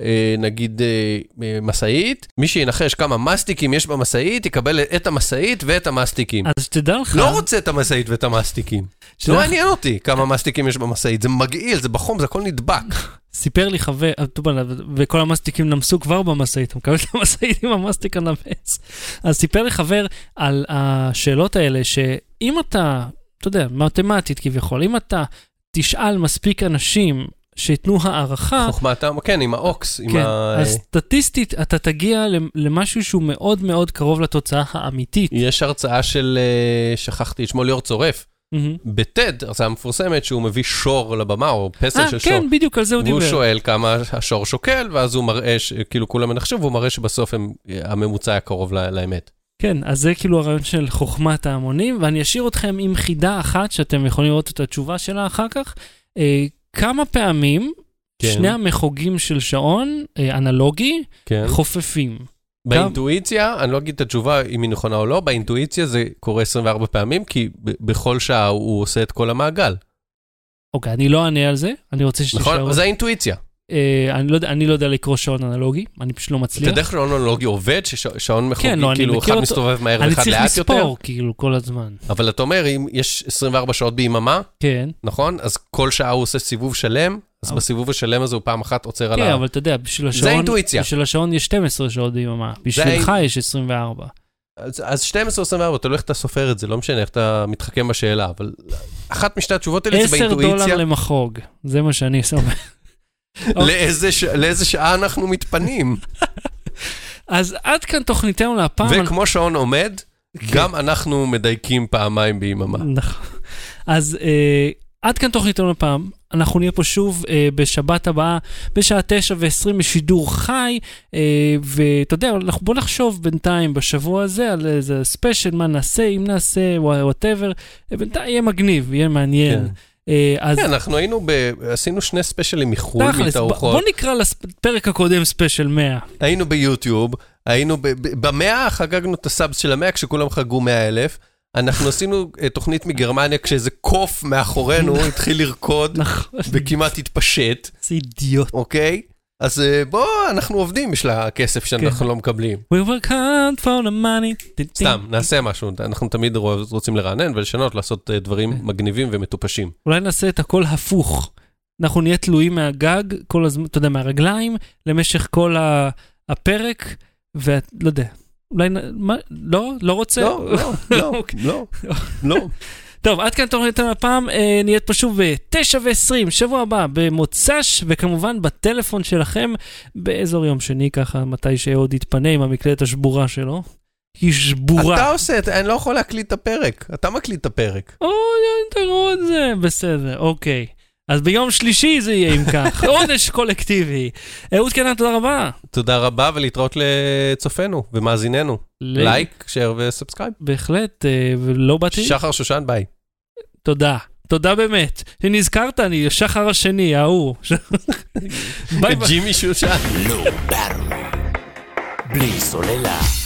אה, נגיד אה, אה, משאית, מי שינחש כמה מסטיקים יש במשאית, יקבל את המשאית ואת המסטיקים. אז תדע לך... לא רוצה את המשאית ואת המסטיקים. לא מעניין אותי כמה מסטיקים יש במשאית, זה מגעיל, זה בחום, זה הכל נדבק. סיפר לי חבר, וכל המסטיקים נמסו כבר במשאית, הוא מקבל את המשאית עם המסטיק הנמס. אז סיפר לי חבר על השאלות האלה, שאם אתה, אתה יודע, מתמטית כביכול, אם אתה תשאל מספיק אנשים שייתנו הערכה, חוכמת, ה- כן, עם האוקס, עם כן, ה... אז סטטיסטית אתה תגיע למ- למשהו שהוא מאוד מאוד קרוב לתוצאה האמיתית. יש הרצאה של, אה, שכחתי את שמו, ליאור צורף, מהמם. בטד, הרצאה מפורסמת, שהוא מביא שור לבמה, או פסל אה, של שור. כן, בדיוק על זה הוא והוא דיבר. שואל כמה השור שוקל, ואז הוא מראה, ש- כאילו כולם מנחשים, והוא מראה שבסוף הם, הממוצע היה קרוב ל- לאמת. כן, אז זה כאילו הרעיון של חוכמת ההמונים, ואני אשאיר אתכם עם חידה אחת שאתם יכולים לראות את התשובה שלה אחר כך. כמה פעמים כן. שני המחוגים של שעון אה, אנלוגי כן. חופפים? באינטואיציה, אני לא אגיד את התשובה אם היא נכונה או לא, באינטואיציה זה קורה 24 פעמים, כי בכל שעה הוא עושה את כל המעגל. אוקיי, אני לא אענה על זה, אני רוצה שתישאר. נכון? זה האינטואיציה. אה, אני, לא, אני לא יודע לקרוא שעון אנלוגי, אני פשוט לא אתה מצליח. יודע איך שעון אנלוגי עובד, ששעון מחוגי, כן, לא, אני כאילו אחד אותו. מסתובב מהר אני ואחד צריך לאט יותר, לספור כאילו כל הזמן. אבל אתה אומר, אם יש 24 שעות ביממה, כן, נכון? אז כל שעה הוא עושה סיבוב שלם, אז אבל- בסיבוב השלם הזה הוא פעם אחת עוצר על כן, ה... אבל אתה יודע, בשביל השעון, האינטואיציה. בשביל השעון יש 12 שעות ביממה, בשבילך יש 24. אז, אז 12 או 24, תלוי איך אתה סופר את זה, לא משנה איך אתה מתחכם בשאלה, אבל אחת משתי התשובות האלה זה 10 דולר באינטואיציה, למחוג, זה מה שאני אומר. אוקיי. לאיזה, שעה אנחנו מתפנים. אז עד כאן תוכניתנו להפעם. וכמו שעון עומד, גם אנחנו מדייקים פעמיים ביממה. נכון. אז אה, עד כאן תוכניתנו לפעם. אנחנו נהיה פה שוב אה, בשבת הבאה, בשעה תשע ועשרים בשידור חי, אה, ואתה יודע, אנחנו- בוא נחשוב בינתיים בשבוע הזה על איזה ספיישל, מה נעשה, אם נעשה, whatever, בינתיים יהיה מגניב, יהיה מעניין. כן. אה, אז כן, אנחנו היינו, ב... עשינו שני ספיישלים מחו"ל, מתערוכות. בוא נקרא לפרק הקודם ספיישל 100. היינו ביוטיוב, היינו ב- במאה, חגגנו את ה subs של המאה כשכולם חגגו מאה אלף. אנחנו עשינו אה, תוכנית מגרמניה כשאיזה קוף מאחורינו התחיל לרקוד נכון, וכמעט התפשט, זה אידיוט. אוקיי? אז אה, בוא, אנחנו עובדים, יש לה כסף שאנחנו לא מקבלים. We work hard for the money. סתם, נעשה משהו, אנחנו תמיד רוצים לרענן ולשנות, לעשות אה, דברים כן. מגניבים ומטופשים. אולי נעשה את הכל הפוך. אנחנו נהיה תלויים מהגג, כל הזמן, אתה יודע, מהרגליים, למשך כל ה- הפרק, ולא יודע, אולי, מה, לא? לא רוצה? לא, לא, לא, אוקיי. לא, לא. טוב, עד כאן תוכניתנו הפעם, אה, נהיה פה שוב ב-9 ו-20, שבוע הבא, במוצ"ש, וכמובן בטלפון שלכם, באזור יום שני, ככה, מתי שאהוד יתפנה עם המקלדת השבורה שלו. היא שבורה. אתה עושה, את- אני לא יכול להקליט את הפרק, אתה מקליט את הפרק. אוי, אוי, תראו את זה, בסדר, אוקיי. אז ביום שלישי זה יהיה אם כך, עונש קולקטיבי. אהוד קנן, תודה רבה. תודה רבה ולהתראות לצופינו ומאזיננו. like, share ו subscribe. בהחלט, אה, ולא באתי, שחר שושן, ביי. תודה. תודה באמת. נזכרת, אני שחר השני, ההוא. ביי ביי. ג'ימי שושן. Battery. בלי סוללה.